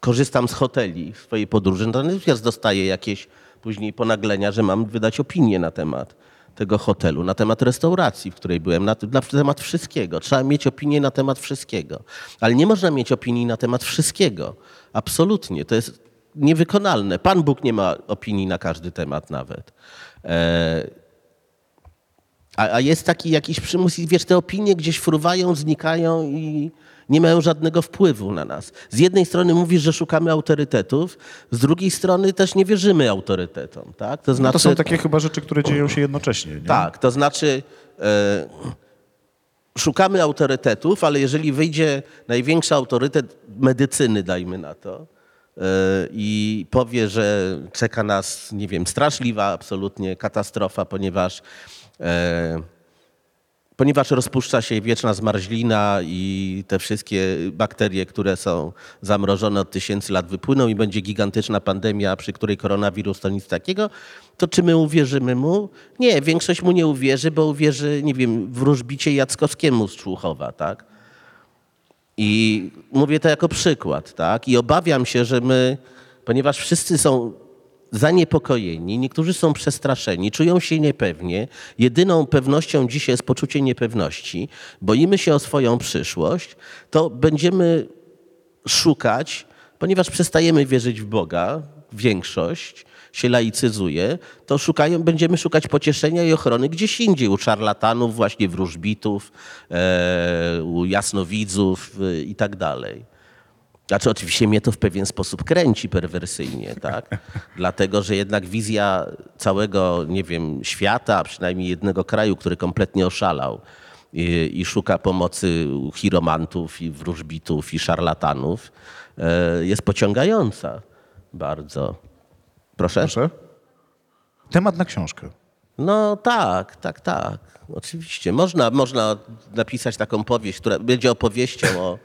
korzystam z hoteli w swojej podróży, no to natychmiast dostaję jakieś później ponaglenia, że mam wydać opinię na temat tego hotelu, na temat restauracji, w której byłem, na, na temat wszystkiego. Trzeba mieć opinię na temat wszystkiego. Ale nie można mieć opinii na temat wszystkiego. Absolutnie. To jest niewykonalne. Pan Bóg nie ma opinii na każdy temat nawet. E, a, a jest taki jakiś przymus i wiesz, te opinie gdzieś fruwają, znikają i nie mają żadnego wpływu na nas. Z jednej strony mówisz, że szukamy autorytetów, z drugiej strony też nie wierzymy autorytetom, tak? To No znaczy, to są takie chyba rzeczy, które dzieją się jednocześnie. Nie? tak, to znaczy e, szukamy autorytetów, ale jeżeli wyjdzie największy autorytet medycyny, dajmy na to, e, i powie, że czeka nas, nie wiem, straszliwa absolutnie katastrofa, ponieważ e, ponieważ rozpuszcza się wieczna zmarzlina i te wszystkie bakterie, które są zamrożone od tysięcy lat wypłyną i będzie gigantyczna pandemia, przy której koronawirus to nic takiego, to czy my uwierzymy mu? Nie, większość mu nie uwierzy, bo uwierzy, nie wiem, wróżbicie Jackowskiemu z Człuchowa, tak? I mówię to jako przykład, tak? I obawiam się, że my, ponieważ wszyscy są zaniepokojeni, niektórzy są przestraszeni, czują się niepewnie. Jedyną pewnością dzisiaj jest poczucie niepewności. Boimy się o swoją przyszłość, to będziemy szukać, ponieważ przestajemy wierzyć w Boga, większość się laicyzuje, to szukają, będziemy szukać pocieszenia i ochrony gdzieś indziej, u szarlatanów, właśnie wróżbitów, e, u jasnowidzów e, i tak dalej. Znaczy oczywiście mnie to w pewien sposób kręci perwersyjnie, tak? Dlatego, że jednak wizja całego, nie wiem, świata, a przynajmniej jednego kraju, który kompletnie oszalał i, i szuka pomocy chiromantów i wróżbitów i szarlatanów, e, jest pociągająca. bardzo. Proszę? Proszę. Temat na książkę. No tak, tak, tak. Oczywiście. Można, można napisać taką powieść, która będzie opowieścią o,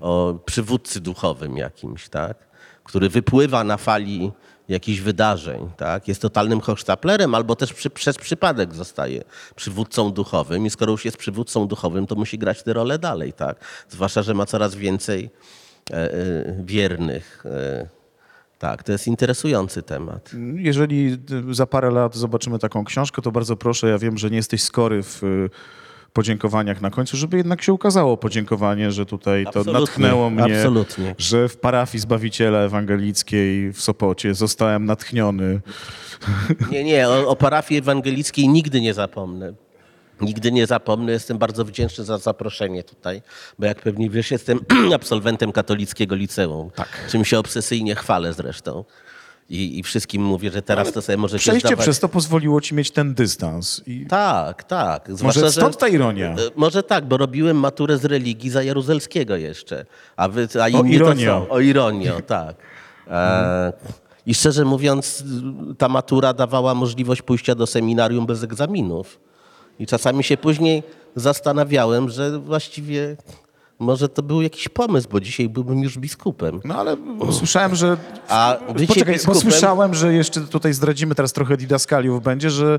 o przywódcy duchowym jakimś, tak? Który wypływa na fali jakichś wydarzeń, tak? Jest totalnym hochsztaplerem albo też przy, przez przypadek zostaje przywódcą duchowym i skoro już jest przywódcą duchowym, to musi grać tę rolę dalej, tak? Zwłaszcza, że ma coraz więcej e, e, wiernych. E, tak, to jest interesujący temat. Jeżeli za parę lat zobaczymy taką książkę, to bardzo proszę, ja wiem, że nie jesteś skory w podziękowaniach na końcu, żeby jednak się ukazało podziękowanie, że tutaj to Absolutnie, natchnęło mnie, absolutnie. że w parafii Zbawiciela Ewangelickiej w Sopocie zostałem natchniony. Nie, nie, o, o parafii ewangelickiej nigdy nie zapomnę. Nigdy nie zapomnę, jestem bardzo wdzięczny za zaproszenie tutaj, bo jak pewnie wiesz, jestem absolwentem katolickiego liceum, Tak. czym się obsesyjnie chwalę zresztą. I, I wszystkim mówię, że teraz to sobie możecie Przejście zdawać... przez to pozwoliło ci mieć ten dystans. I Tak, tak. może Zwłaszcza, stąd że... ta ironia. E, Może tak, bo robiłem maturę z religii za Jaruzelskiego jeszcze. A, wy, a to co? O ironio, tak. E, I szczerze mówiąc, ta matura dawała możliwość pójścia do seminarium bez egzaminów. I czasami się później zastanawiałem, że właściwie może to był jakiś pomysł, bo dzisiaj byłbym już biskupem. No ale słyszałem, że... A Poczekaj, bo biskupem- słyszałem, że jeszcze tutaj zdradzimy teraz trochę didaskaliów będzie, że,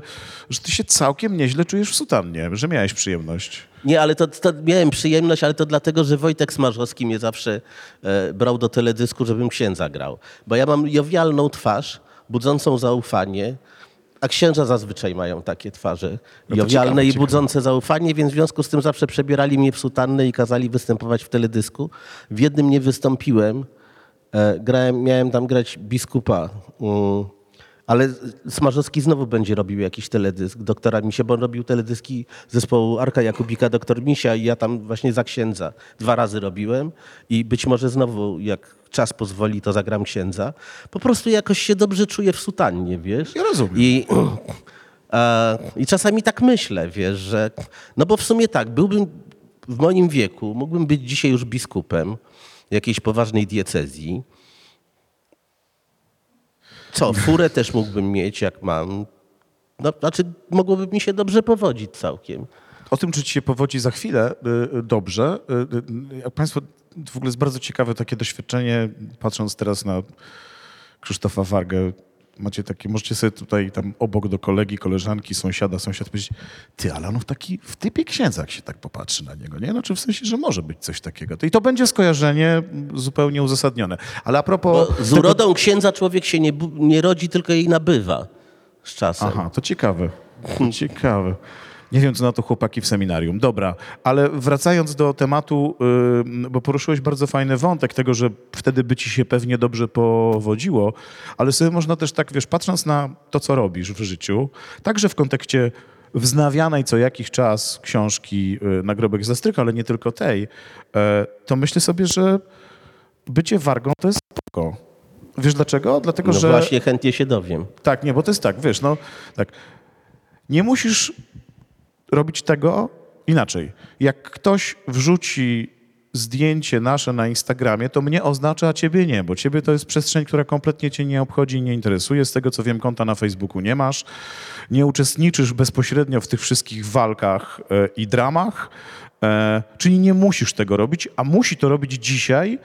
że ty się całkiem nieźle czujesz w sutannie, że miałeś przyjemność. Nie, ale to, to miałem przyjemność, ale to dlatego, że Wojtek Smarzowski mnie zawsze e, brał do teledysku, żebym księdza grał. Bo ja mam jowialną twarz, budzącą zaufanie, a księża zazwyczaj mają takie twarze. No jowialne ciekawe, i ciekawe. budzące zaufanie, więc w związku z tym zawsze przebierali mnie w sutannę i kazali występować w teledysku. W jednym nie wystąpiłem. E, grałem, miałem tam grać biskupa. Mm. Ale Smarzowski znowu będzie robił jakiś teledysk doktora Misia, bo on robił teledyski zespołu Arka Jakubika, doktor Misia i ja tam właśnie za księdza dwa razy robiłem i być może znowu, jak czas pozwoli, to zagram księdza. Po prostu jakoś się dobrze czuję w sutannie, wiesz? Ja rozumiem. I, e, I czasami tak myślę, wiesz, że... No bo w sumie tak, byłbym w moim wieku, mógłbym być dzisiaj już biskupem jakiejś poważnej diecezji, co, furę też mógłbym mieć, jak mam. No, znaczy, mogłoby mi się dobrze powodzić całkiem. O tym, czy ci się powodzi za chwilę y, y, dobrze. Y, Jak Państwo, w ogóle jest bardzo ciekawe takie doświadczenie, patrząc teraz na Krzysztofa Wargę. Macie takie, możecie sobie tutaj tam obok do kolegi, koleżanki, sąsiada, sąsiad powiedzieć, ty, ale on w taki, w typie księdza, jak się tak popatrzy na niego, nie? Znaczy w sensie, że może być coś takiego. I to będzie skojarzenie zupełnie uzasadnione. Ale a propos... Bo z tego- urodą księdza człowiek się nie, nie rodzi, tylko jej nabywa z czasem. Aha, to ciekawe. Ciekawe. Nie wiem, co na to chłopaki w seminarium. Dobra, ale wracając do tematu, bo poruszyłeś bardzo fajny wątek tego, że wtedy by ci się pewnie dobrze powodziło, ale sobie można też tak, wiesz, patrząc na to, co robisz w życiu, także w kontekście wznawianej co jakiś czas książki yy, Nagrobek Zastryka, ale nie tylko tej, yy, to myślę sobie, że bycie wargą to jest spoko. Wiesz dlaczego? Dlatego, No że... właśnie, chętnie się dowiem. Tak, nie, bo to jest tak, wiesz, no tak. Nie musisz robić tego inaczej. Jak ktoś wrzuci zdjęcie nasze na Instagramie, to mnie oznacza, a ciebie nie, bo ciebie to jest przestrzeń, która kompletnie cię nie obchodzi i nie interesuje. Z tego, co wiem, konta na Facebooku nie masz. Nie uczestniczysz bezpośrednio w tych wszystkich walkach e, i dramach, e, czyli nie musisz tego robić, a musi to robić dzisiaj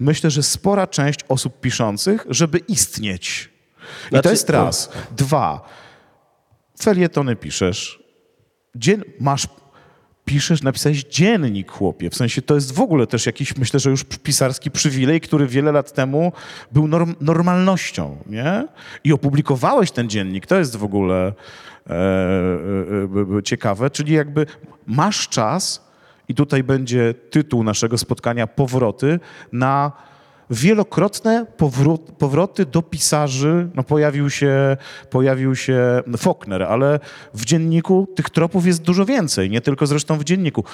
myślę, że spora część osób piszących, żeby istnieć. I Znaczy- to jest raz. Dwa. Felietony piszesz. Dzien, masz, piszesz, napisałeś dziennik, chłopie. W sensie to jest w ogóle też jakiś, myślę, że już pisarski przywilej, który wiele lat temu był norm, normalnością, nie? I opublikowałeś ten dziennik. To jest w ogóle e, e, e, ciekawe. Czyli jakby masz czas i tutaj będzie tytuł naszego spotkania Powroty na wielokrotne powró- powroty do pisarzy. No pojawił się, pojawił się Faulkner, ale w dzienniku tych tropów jest dużo więcej, nie tylko zresztą w dzienniku.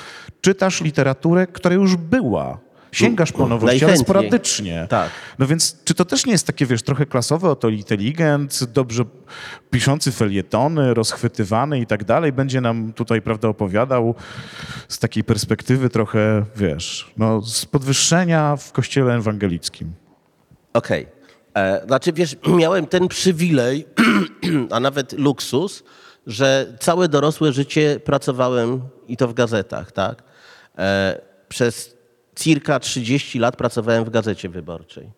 Czytasz literaturę, która już była. Sięgasz po nowości, ale sporadycznie. Tak. No więc czy to też nie jest takie, wiesz, trochę klasowe, oto inteligent, dobrze piszący felietony, rozchwytywany i tak dalej, będzie nam tutaj, prawda, opowiadał z takiej perspektywy trochę, wiesz, no, z podwyższenia w kościele ewangelickim. Okej. E, znaczy, wiesz, miałem ten przywilej, a nawet luksus, że całe dorosłe życie pracowałem i to w gazetach, tak? E, przez circa 30 lat pracowałem w Gazecie Wyborczej.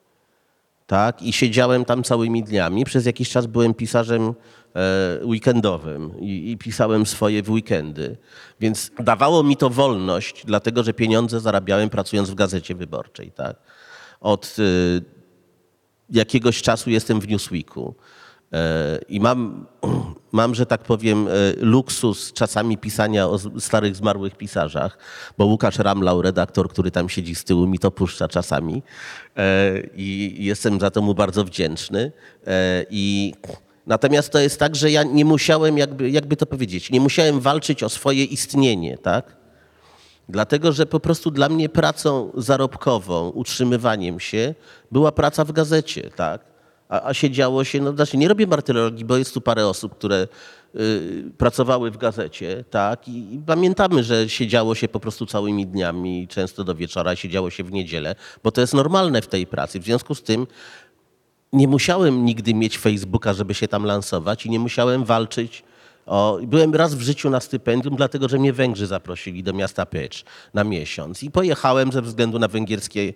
Tak, i siedziałem tam całymi dniami. Przez jakiś czas byłem pisarzem e, weekendowym i, i pisałem swoje w weekendy. Więc dawało mi to wolność, dlatego że pieniądze zarabiałem pracując w gazecie wyborczej. Tak? Od e, jakiegoś czasu jestem w Newsweeku. E, I mam, mam, że tak powiem, e, luksus czasami pisania o starych, zmarłych pisarzach, bo Łukasz Ramlał, redaktor, który tam siedzi z tyłu, mi to puszcza czasami E, i jestem za to mu bardzo wdzięczny. I natomiast to jest tak, że ja nie musiałem, jakby, jakby to powiedzieć, nie musiałem walczyć o swoje istnienie, tak? Dlatego, że po prostu dla mnie pracą zarobkową, utrzymywaniem się była praca w gazecie, tak? A, a siedziało się, no znaczy nie robię martyrologii, bo jest tu parę osób, które y, pracowały w gazecie, tak? I, I pamiętamy, że siedziało się po prostu całymi dniami, często do wieczora, siedziało się w niedzielę, bo to jest normalne w tej pracy. W związku z tym nie musiałem nigdy mieć Facebooka, żeby się tam lansować i nie musiałem walczyć. O, byłem raz w życiu na stypendium, dlatego że mnie Węgrzy zaprosili do miasta Pecz na miesiąc. I pojechałem ze względu na węgierskie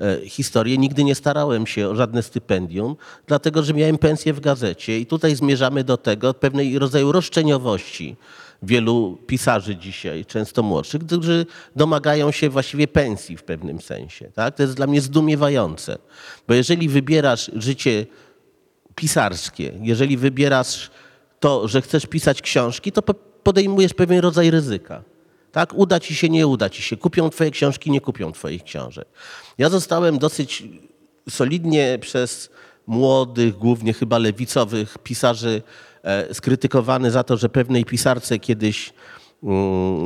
e, historie. Nigdy nie starałem się o żadne stypendium, dlatego że miałem pensję w gazecie. I tutaj zmierzamy do tego pewnej rodzaju roszczeniowości wielu pisarzy dzisiaj, często młodszych, którzy domagają się właściwie pensji w pewnym sensie. Tak? To jest dla mnie zdumiewające. Bo jeżeli wybierasz życie pisarskie, jeżeli wybierasz to, że chcesz pisać książki, to po- podejmujesz pewien rodzaj ryzyka. Tak? Uda ci się, nie uda ci się. Kupią twoje książki, nie kupią twoich książek. Ja zostałem dosyć solidnie przez młodych, głównie chyba lewicowych pisarzy e, skrytykowany za to, że pewnej pisarce kiedyś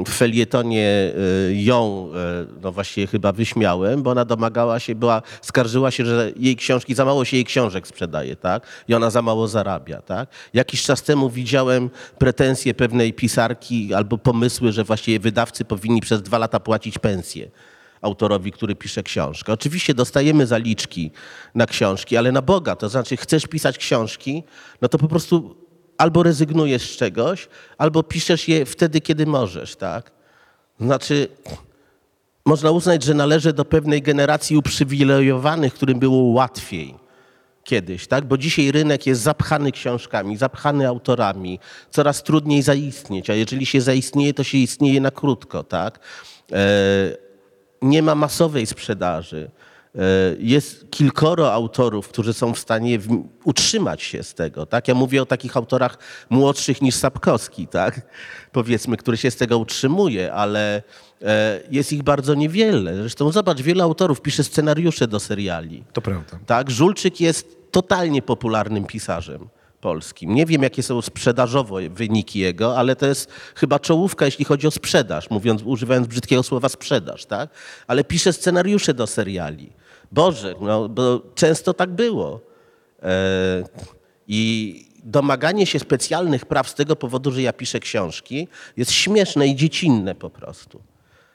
w felietonie e, ją, e, no właściwie chyba wyśmiałem, bo ona domagała się, była, skarżyła się, że jej książki, za mało się jej książek sprzedaje, tak? I ona za mało zarabia, tak? Jakiś czas temu widziałem pretensje pewnej pisarki albo pomysły, że właściwie wydawcy powinni przez dwa lata płacić pensję autorowi, który pisze książkę. Oczywiście dostajemy zaliczki na książki, ale na Boga, to znaczy chcesz pisać książki, no to po prostu albo rezygnujesz z czegoś, albo piszesz je wtedy, kiedy możesz, tak? Znaczy, można uznać, że należę do pewnej generacji uprzywilejowanych, którym było łatwiej kiedyś, tak? Bo dzisiaj rynek jest zapchany książkami, zapchany autorami, coraz trudniej zaistnieć, a jeżeli się zaistnieje, to się istnieje na krótko, tak? E, nie ma masowej sprzedaży. E, Jest kilkoro autorów, którzy są w stanie utrzymać się z tego. Tak? Ja mówię o takich autorach młodszych niż Sapkowski, tak? powiedzmy, który się z tego utrzymuje, ale e, jest ich bardzo niewiele. Zresztą zobacz, wielu autorów pisze scenariusze do seriali. To prawda. Tak, Żulczyk jest totalnie popularnym pisarzem polskim. Nie wiem, jakie są sprzedażowo wyniki jego, ale to jest chyba czołówka, jeśli chodzi o sprzedaż, mówiąc, używając brzydkiego słowa sprzedaż, tak? Ale pisze scenariusze do seriali. Boże, no, bo często tak było. E, I domaganie się specjalnych praw z tego powodu, że ja piszę książki, jest śmieszne i dziecinne po prostu.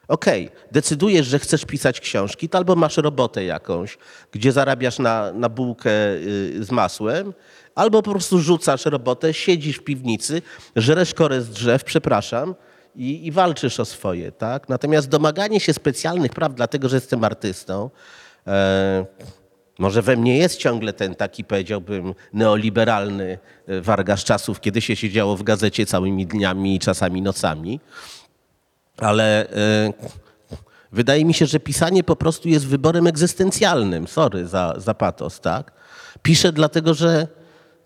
Okej, decydujesz, że chcesz pisać książki, to albo masz robotę jakąś, gdzie zarabiasz na, na bułkę y, z masłem, albo po prostu rzucasz robotę, siedzisz w piwnicy, żresz korę z drzew, przepraszam, i, i walczysz o swoje, tak? Natomiast domaganie się specjalnych praw, dlatego że jestem artystą, może we mnie jest ciągle ten taki, powiedziałbym, neoliberalny e, warga z czasów, kiedy się siedziało w gazecie całymi dniami i czasami nocami, ale e, wydaje mi się, że pisanie po prostu jest wyborem egzystencjalnym. Sorry za, za patos, tak? Piszę dlatego, że,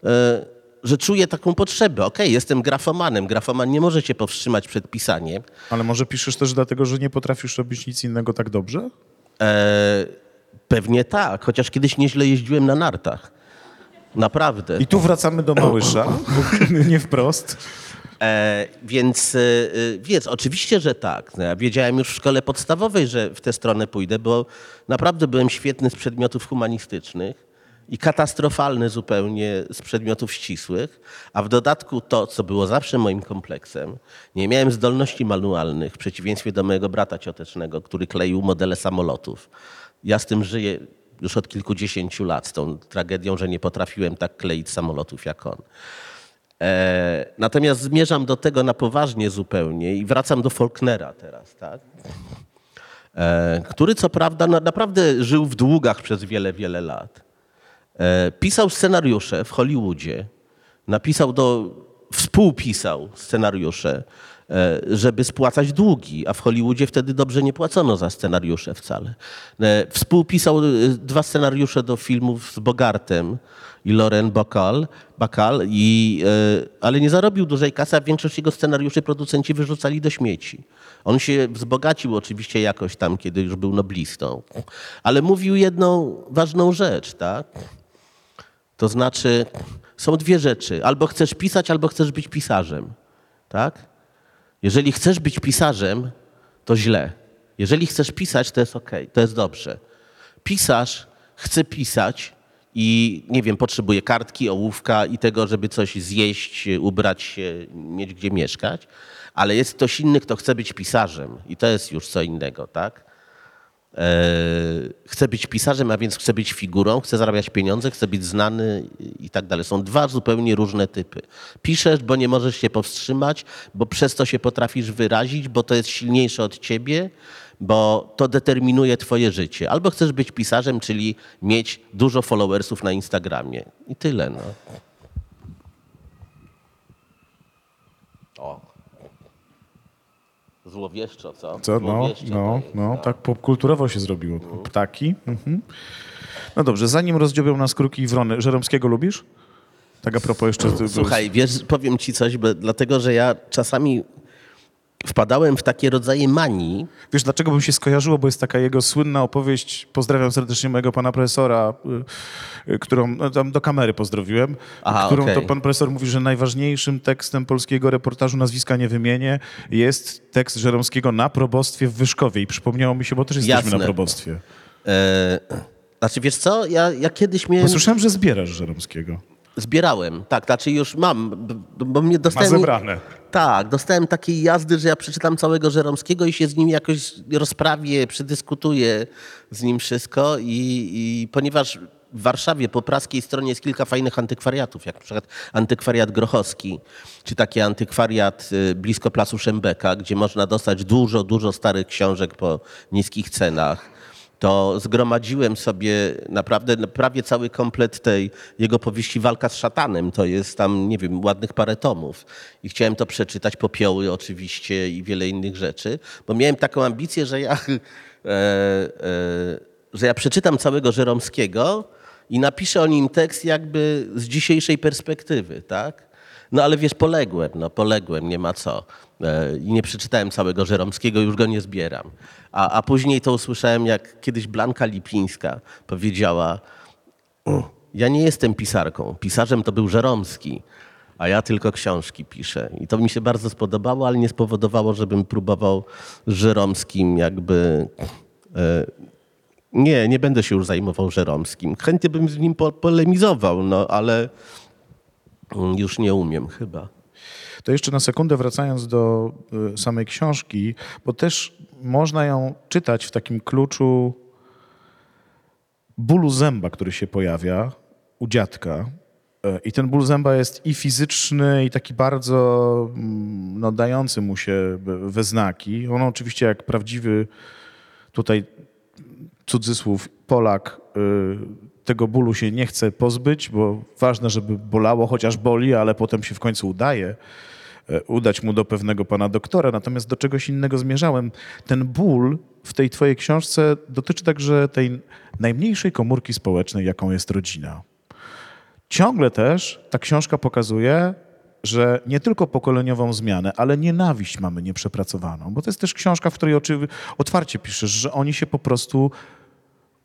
e, że czuję taką potrzebę. Okej, jestem grafomanem. Grafoman nie może cię powstrzymać przed pisaniem. Ale może piszesz też dlatego, że nie potrafisz robić nic innego tak dobrze? E, pewnie tak, chociaż kiedyś nieźle jeździłem na nartach. Naprawdę. I tu wracamy do Małysza, nie wprost. E, więc e, e, wiedz, oczywiście, że tak. No, ja wiedziałem już w szkole podstawowej, że w tę stronę pójdę, bo naprawdę byłem świetny z przedmiotów humanistycznych i katastrofalny zupełnie z przedmiotów ścisłych, a w dodatku to, co było zawsze moim kompleksem, nie miałem zdolności manualnych, w przeciwieństwie do mojego brata ciotecznego, który kleił modele samolotów. Ja z tym żyję już od kilkudziesięciu lat z tą tragedią, że nie potrafiłem tak kleić samolotów jak on. E, natomiast zmierzam do tego na poważnie zupełnie i wracam do Faulknera teraz, tak? E, który co prawda na, naprawdę żył w długach przez wiele, wiele lat. E, pisał scenariusze w Hollywoodzie, napisał do, współpisał scenariusze, żeby spłacać długi, a w Hollywoodzie wtedy dobrze nie płacono za scenariusze wcale. E, Współpisał e, dwa scenariusze do filmów z Bogartem i Lauren Bacall, Bacall i, e, ale nie zarobił dużej kasy, a większość jego scenariuszy producenci wyrzucali do śmieci. On się wzbogacił oczywiście jakoś tam, kiedy już był noblistą, ale mówił jedną ważną rzecz, tak? To znaczy, są dwie rzeczy. Albo chcesz pisać, albo chcesz być pisarzem. Tak? Jeżeli chcesz być pisarzem, to źle. Jeżeli chcesz pisać, to jest ok, to jest dobrze. Pisarz chce pisać i nie wiem, potrzebuje kartki, ołówka i tego, żeby coś zjeść, ubrać się, mieć gdzie mieszkać, ale jest ktoś inny, kto chce być pisarzem i to jest już co innego, tak? E, chce być pisarzem, a więc chce być figurą, chce zarabiać pieniądze, chce być znany i tak dalej. Są dwa zupełnie różne typy. Piszesz, bo nie możesz się powstrzymać, bo przez to się potrafisz wyrazić, bo to jest silniejsze od ciebie, bo to determinuje twoje życie. Albo chcesz być pisarzem, czyli mieć dużo followersów na Instagramie. I tyle. No. Złowieszczo, co? Co? No, no, no, tak popkulturowo się zrobiło. Ptaki. Mhm. No dobrze, zanim rozdziobią nas kruki i wrony, Żeromskiego lubisz? Tak a propos jeszcze... Słuchaj, wiesz, powiem ci coś, bo, dlatego że ja czasami wpadałem w takie rodzaje manii. Wiesz, dlaczego bym się skojarzyło? Bo jest taka jego słynna opowieść, pozdrawiam serdecznie mojego pana profesora, y, y, którą no, tam do kamery pozdrowiłem, Aha, którą to okej. pan profesor mówi, że najważniejszym tekstem polskiego reportażu, nazwiska nie wymienię, jest tekst Żeromskiego na probostwie w Wyszkowie. I przypomniało mi się, bo też jesteśmy Jasne. na probostwie. E, znaczy, wiesz co, ja, ja kiedyś miałem... Bo słyszałem, że zbierasz Żeromskiego. Zbierałem, tak, znaczy już mam, bo mnie Ma dostałem... zebrane. Tak, dostałem takiej jazdy, że ja przeczytam całego Żeromskiego i się z nim jakoś rozprawię, przedyskutuję z nim wszystko i, i ponieważ w Warszawie po praskiej stronie jest kilka fajnych antykwariatów, jak na przykład antykwariat Grochowski, czy taki antykwariat y, blisko Placu Szembeka, gdzie można dostać dużo, dużo starych książek po niskich cenach to zgromadziłem sobie naprawdę prawie cały komplet tej jego powieści Walka z szatanem. To jest tam, nie wiem, ładnych parę tomów. I chciałem to przeczytać, popioły oczywiście i wiele innych rzeczy, bo miałem taką ambicję, że ja, e, e, że ja przeczytam całego Żeromskiego i napiszę o nim tekst jakby z dzisiejszej perspektywy, tak? No ale wiesz, poległem, no poległem, nie ma co. E, I nie przeczytałem całego Żeromskiego, już go nie zbieram. A, a później to usłyszałem, jak kiedyś Blanka Lipińska powiedziała, ja nie jestem pisarką, pisarzem to był Żeromski, a ja tylko książki piszę. I to mi się bardzo spodobało, ale nie spowodowało, żebym próbował Żeromskim jakby... E, nie, nie będę się już zajmował Żeromskim. Chętnie bym z nim po, polemizował, no ale mm, już nie umiem chyba. To jeszcze na sekundę wracając do y, samej książki, bo też można ją czytać w takim kluczu bólu zęba, który się pojawia u dziadka. Y, I ten ból zęba jest i fizyczny, i taki bardzo mm, no, dający mu się we- we znaki. On oczywiście jak prawdziwy tutaj cudzysłów Polak y, tego bólu się nie chce pozbyć, bo ważne, żeby bolało, chociaż boli, ale potem się w końcu udaje y, udać mu do pewnego pana doktora. Natomiast do czegoś innego zmierzałem. Ten ból w tej twojej książce dotyczy także tej najmniejszej komórki społecznej, jaką jest rodzina. Ciągle też ta książka pokazuje, że nie tylko pokoleniową zmianę, ale nienawiść mamy nieprzepracowaną. Bo to jest też książka, w której otwarcie piszesz, że oni się po prostu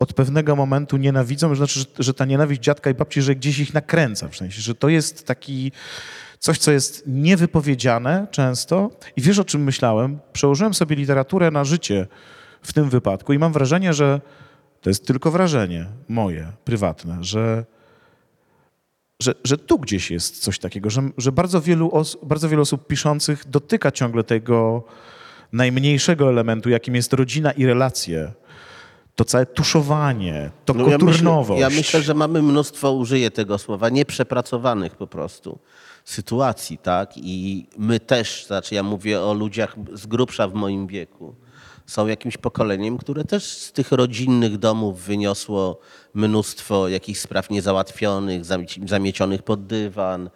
od pewnego momentu nienawidzą, znaczy, że, że ta nienawiść dziadka i babci, że gdzieś ich nakręca, w sensie, że to jest taki coś, co jest niewypowiedziane często. I wiesz, o czym myślałem? Przełożyłem sobie literaturę na życie w tym wypadku i mam wrażenie, że to jest tylko wrażenie moje, prywatne, że że, że tu gdzieś jest coś takiego, że, że bardzo, wielu os- bardzo wiele osób piszących dotyka ciągle tego najmniejszego elementu, jakim jest rodzina i relacje. To całe tuszowanie, to No ja, myślę, koturnowość. ja myślę, że mamy mnóstwo, użyję tego słowa, nieprzepracowanych po prostu sytuacji, tak? I my też, znaczy ja mówię o ludziach z grubsza w moim wieku, są jakimś pokoleniem, które też z tych rodzinnych domów wyniosło mnóstwo jakichś spraw niezałatwionych, zamieci- zamiecionych pod dywan,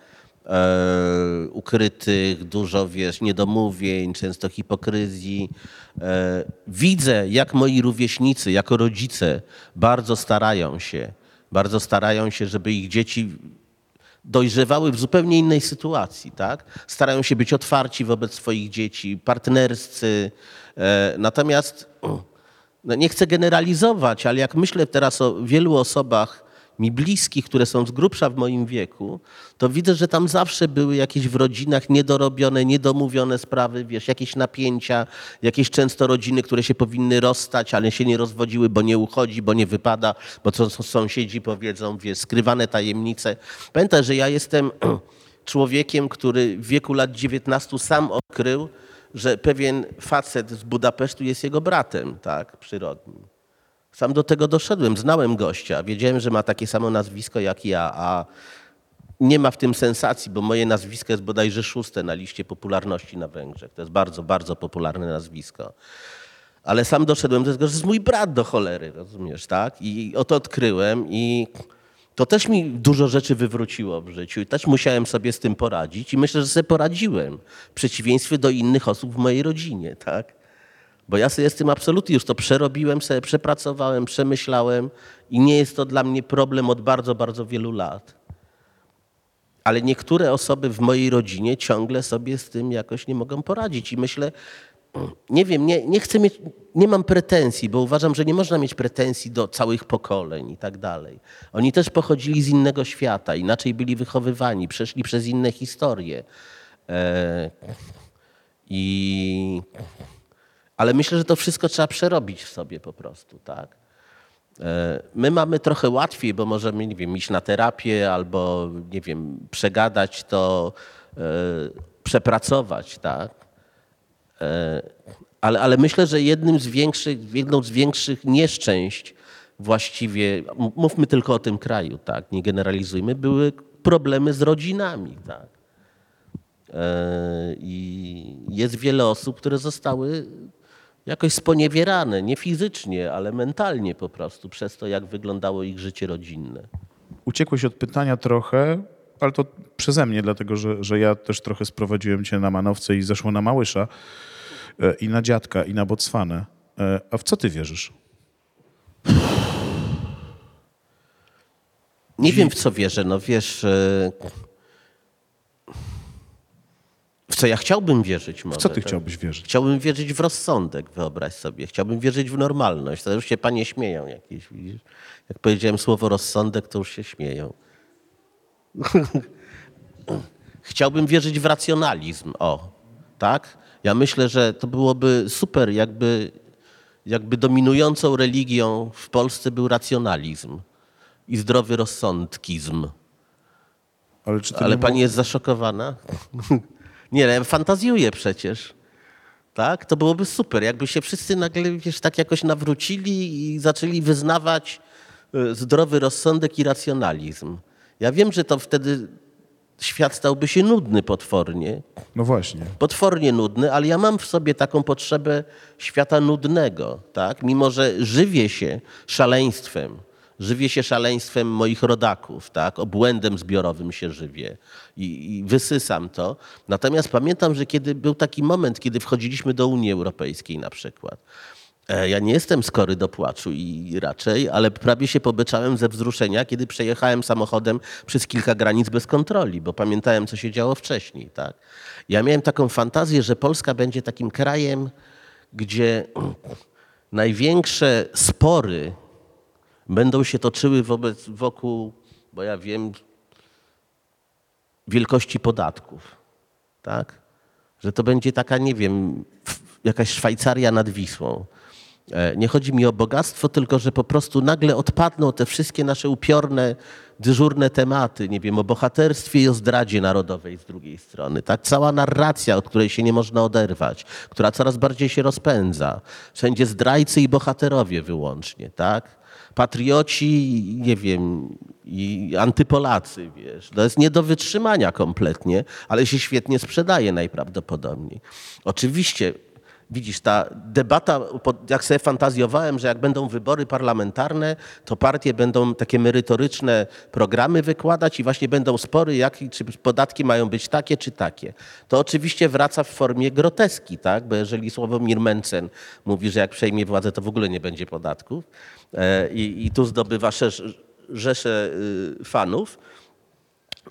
e, ukrytych, dużo wiesz, niedomówień, często hipokryzji. E, widzę, jak moi rówieśnicy, jako rodzice, bardzo starają się, bardzo starają się, żeby ich dzieci dojrzewały w zupełnie innej sytuacji, tak? Starają się być otwarci wobec swoich dzieci, partnerscy. E, natomiast no nie chcę generalizować, ale jak myślę teraz o wielu osobach mi bliskich, które są z grubsza w moim wieku, to widzę, że tam zawsze były jakieś w rodzinach niedorobione, niedomówione sprawy, wiesz, jakieś napięcia, jakieś często rodziny, które się powinny rozstać, ale się nie rozwodziły, bo nie uchodzi, bo nie wypada, bo co sąsiedzi powiedzą, wiesz, skrywane tajemnice. Pamiętaj, że ja jestem człowiekiem, który w wieku lat 19 sam odkrył, że pewien facet z Budapesztu jest jego bratem, tak, przyrodnim. Sam do tego doszedłem, znałem gościa, wiedziałem, że ma takie samo nazwisko jak ja, a nie ma w tym sensacji, bo moje nazwisko jest bodajże szóste na liście popularności na Węgrzech. To jest bardzo, bardzo popularne nazwisko. Ale sam doszedłem do tego, że jest mój brat do cholery, rozumiesz, tak? I oto odkryłem i to też mi dużo rzeczy wywróciło w życiu i też musiałem sobie z tym poradzić i myślę, że sobie poradziłem w przeciwieństwie do innych osób w mojej rodzinie, tak? Bo ja sobie z tym absolutnie już to przerobiłem, sobie przepracowałem, przemyślałem i nie jest to dla mnie problem od bardzo, bardzo wielu lat. Ale niektóre osoby w mojej rodzinie ciągle sobie z tym jakoś nie mogą poradzić i myślę, nie wiem, nie, nie chcę mieć, nie mam pretensji, bo uważam, że nie można mieć pretensji do całych pokoleń i tak dalej. Oni też pochodzili z innego świata, inaczej byli wychowywani, przeszli przez inne historie. E, I ale myślę, że to wszystko trzeba przerobić w sobie po prostu, tak? E, My mamy trochę łatwiej, bo możemy, nie wiem, iść na terapię albo, nie wiem, przegadać to, e, przepracować, tak? E, Ale, ale myślę, że jednym z większych, jedną z większych nieszczęść właściwie, mówmy tylko o tym kraju, tak? Nie generalizujmy, były problemy z rodzinami, tak? I jest wiele osób, które zostały jakoś sponiewierane, nie fizycznie, ale mentalnie po prostu, przez to, jak wyglądało ich życie rodzinne. Uciekłeś od pytania trochę, ale to przeze mnie, dlatego że, że ja też trochę sprowadziłem cię na manowce i zeszło na Małysza e, i na dziadka i na Botswanę. E, A w co ty wierzysz? Nie wiem, w co wierzę. No wiesz, e, co ja chciałbym wierzyć może. W co ty tak? chciałbyś wierzyć? Chciałbym wierzyć w rozsądek, wyobraź sobie. Chciałbym wierzyć w normalność. To już się panie śmieją jakieś, widzisz? Jak powiedziałem słowo rozsądek, to już się śmieją. Chciałbym wierzyć w racjonalizm. O, tak? Ja myślę, że to byłoby super, jakby, jakby dominującą religią w Polsce był racjonalizm i zdrowy rozsądkizm. Ale, Ale pani jest zaszokowana? Nie, no, ja fantazjuję przecież. Tak? To byłoby super, jakby się wszyscy nagle wiesz, tak jakoś nawrócili i zaczęli wyznawać e, zdrowy rozsądek i racjonalizm. Ja wiem, że to wtedy świat stałby się nudny potwornie, No właśnie. potwornie nudny, ale ja mam w sobie taką potrzebę świata nudnego, tak? Mimo, że żywię się szaleństwem, żywię się szaleństwem moich rodaków, tak? Obłędem zbiorowym się żywię i, i wysysam to. Natomiast pamiętam, że kiedy był taki moment, kiedy wchodziliśmy do Unii Europejskiej na przykład, E, Ja nie jestem skory do płaczu i raczej, ale prawie się pobyczałem ze wzruszenia, kiedy przejechałem samochodem przez kilka granic bez kontroli, bo pamiętałem, co się działo wcześniej. Tak? Ja miałem taką fantazję, że Polska będzie takim krajem, gdzie największe spory będą się toczyły wobec, wokół, bo ja wiem, wielkości podatków. Tak? Że to będzie taka, nie wiem, jakaś Szwajcaria nad Wisłą E, Nie chodzi mi o bogactwo, tylko że po prostu nagle odpadną te wszystkie nasze upiorne, dyżurne tematy, nie wiem, o bohaterstwie i o zdradzie narodowej z drugiej strony. Tak? Cała narracja, od której się nie można oderwać, która coraz bardziej się rozpędza. Wszędzie zdrajcy i bohaterowie wyłącznie, tak? Patrioci, nie wiem, i antypolacy, wiesz. To jest nie do wytrzymania kompletnie, ale się świetnie sprzedaje najprawdopodobniej. Oczywiście Widzisz, ta debata, jak sobie fantazjowałem, że jak będą wybory parlamentarne, to partie będą takie merytoryczne programy wykładać i właśnie będą spory, jak, czy podatki mają być takie czy takie. To oczywiście wraca w formie groteski, tak? Bo jeżeli Sławomir Mencen mówi, że jak przejmie władzę, to w ogóle nie będzie podatków e, i, i tu zdobywa rzesze y, fanów,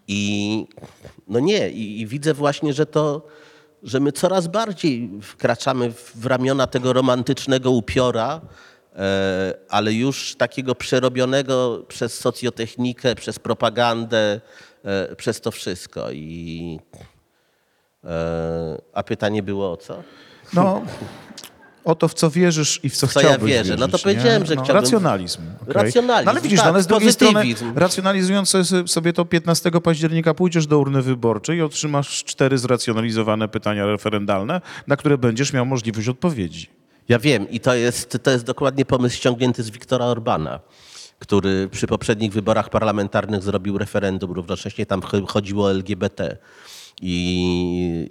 i no nie, i, i widzę właśnie, że to, że my coraz bardziej wkraczamy w, ramiona tego romantycznego upiora, e, ale już takiego przerobionego przez socjotechnikę, przez propagandę, e, przez to wszystko. I, e, a pytanie było o co? No, o to, w co wierzysz i w co, W co ja chciałbyś wierzę. No to wierzyć, powiedziałem, nie? że no, chciałbym- Racjonalizm. okej. Racjonalizm, No ale widzisz, tak, no, ale z drugiej strony, racjonalizując sobie- to 15 października pójdziesz do urny wyborczej i otrzymasz cztery zracjonalizowane pytania referendalne, na które będziesz miał możliwość odpowiedzi. Ja wiem i to jest, to jest dokładnie pomysł ściągnięty z Wiktora Orbana, który przy poprzednich wyborach parlamentarnych zrobił referendum, równocześnie tam ch- chodziło o LGBT. I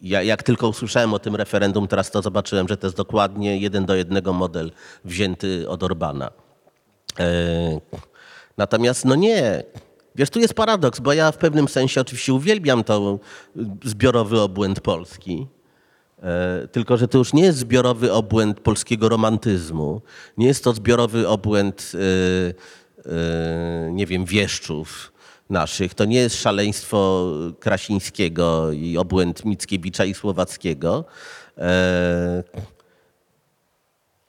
ja, jak tylko usłyszałem o tym referendum, teraz to zobaczyłem, że to jest dokładnie jeden do jednego model wzięty od Orbana. E, Natomiast no nie. Wiesz, tu jest paradoks, bo ja w pewnym sensie oczywiście uwielbiam to y, zbiorowy obłęd Polski. E, Tylko, że to już nie jest zbiorowy obłęd polskiego romantyzmu. Nie jest to zbiorowy obłęd, e, e, nie wiem, wieszczów naszych. To nie jest szaleństwo Krasińskiego i obłęd Mickiewicza i Słowackiego. E,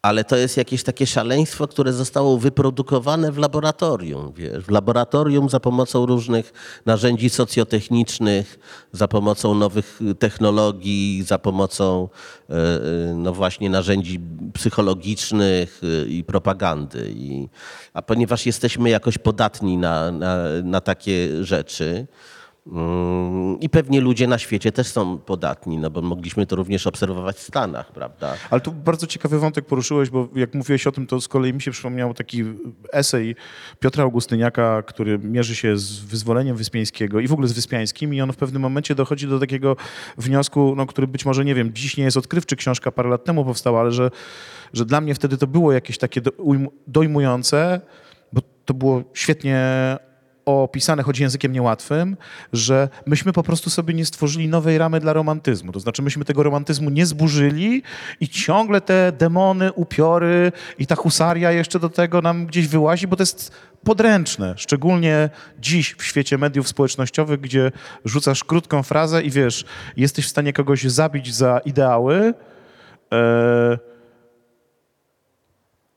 ale to jest jakieś takie szaleństwo, które zostało wyprodukowane w laboratorium, wiesz, w laboratorium za pomocą różnych narzędzi socjotechnicznych, za pomocą nowych y, technologii, za pomocą e, e, no właśnie narzędzi psychologicznych y, i propagandy. I, a ponieważ jesteśmy jakoś podatni na, na, na takie rzeczy, i pewnie ludzie na świecie też są podatni, no bo mogliśmy to również obserwować w Stanach, prawda? Ale tu bardzo ciekawy wątek poruszyłeś, bo jak mówiłeś o tym, to z kolei mi się przypomniał taki esej Piotra Augustyniaka, który mierzy się z wyzwoleniem Wyspiańskiego i w ogóle z Wyspiańskim i on w pewnym momencie dochodzi do takiego wniosku, no, który być może, nie wiem, dziś nie jest odkrywczy, książka parę lat temu powstała, ale że, że dla mnie wtedy to było jakieś takie dojmujące, bo to było świetnie opisane, choć językiem niełatwym, że myśmy po prostu sobie nie stworzyli nowej ramy dla romantyzmu. To znaczy myśmy tego romantyzmu nie zburzyli i ciągle te demony, upiory i ta husaria jeszcze do tego nam gdzieś wyłazi, bo to jest podręczne. Szczególnie dziś w świecie mediów społecznościowych, gdzie rzucasz krótką frazę i wiesz, jesteś w stanie kogoś zabić za ideały, e,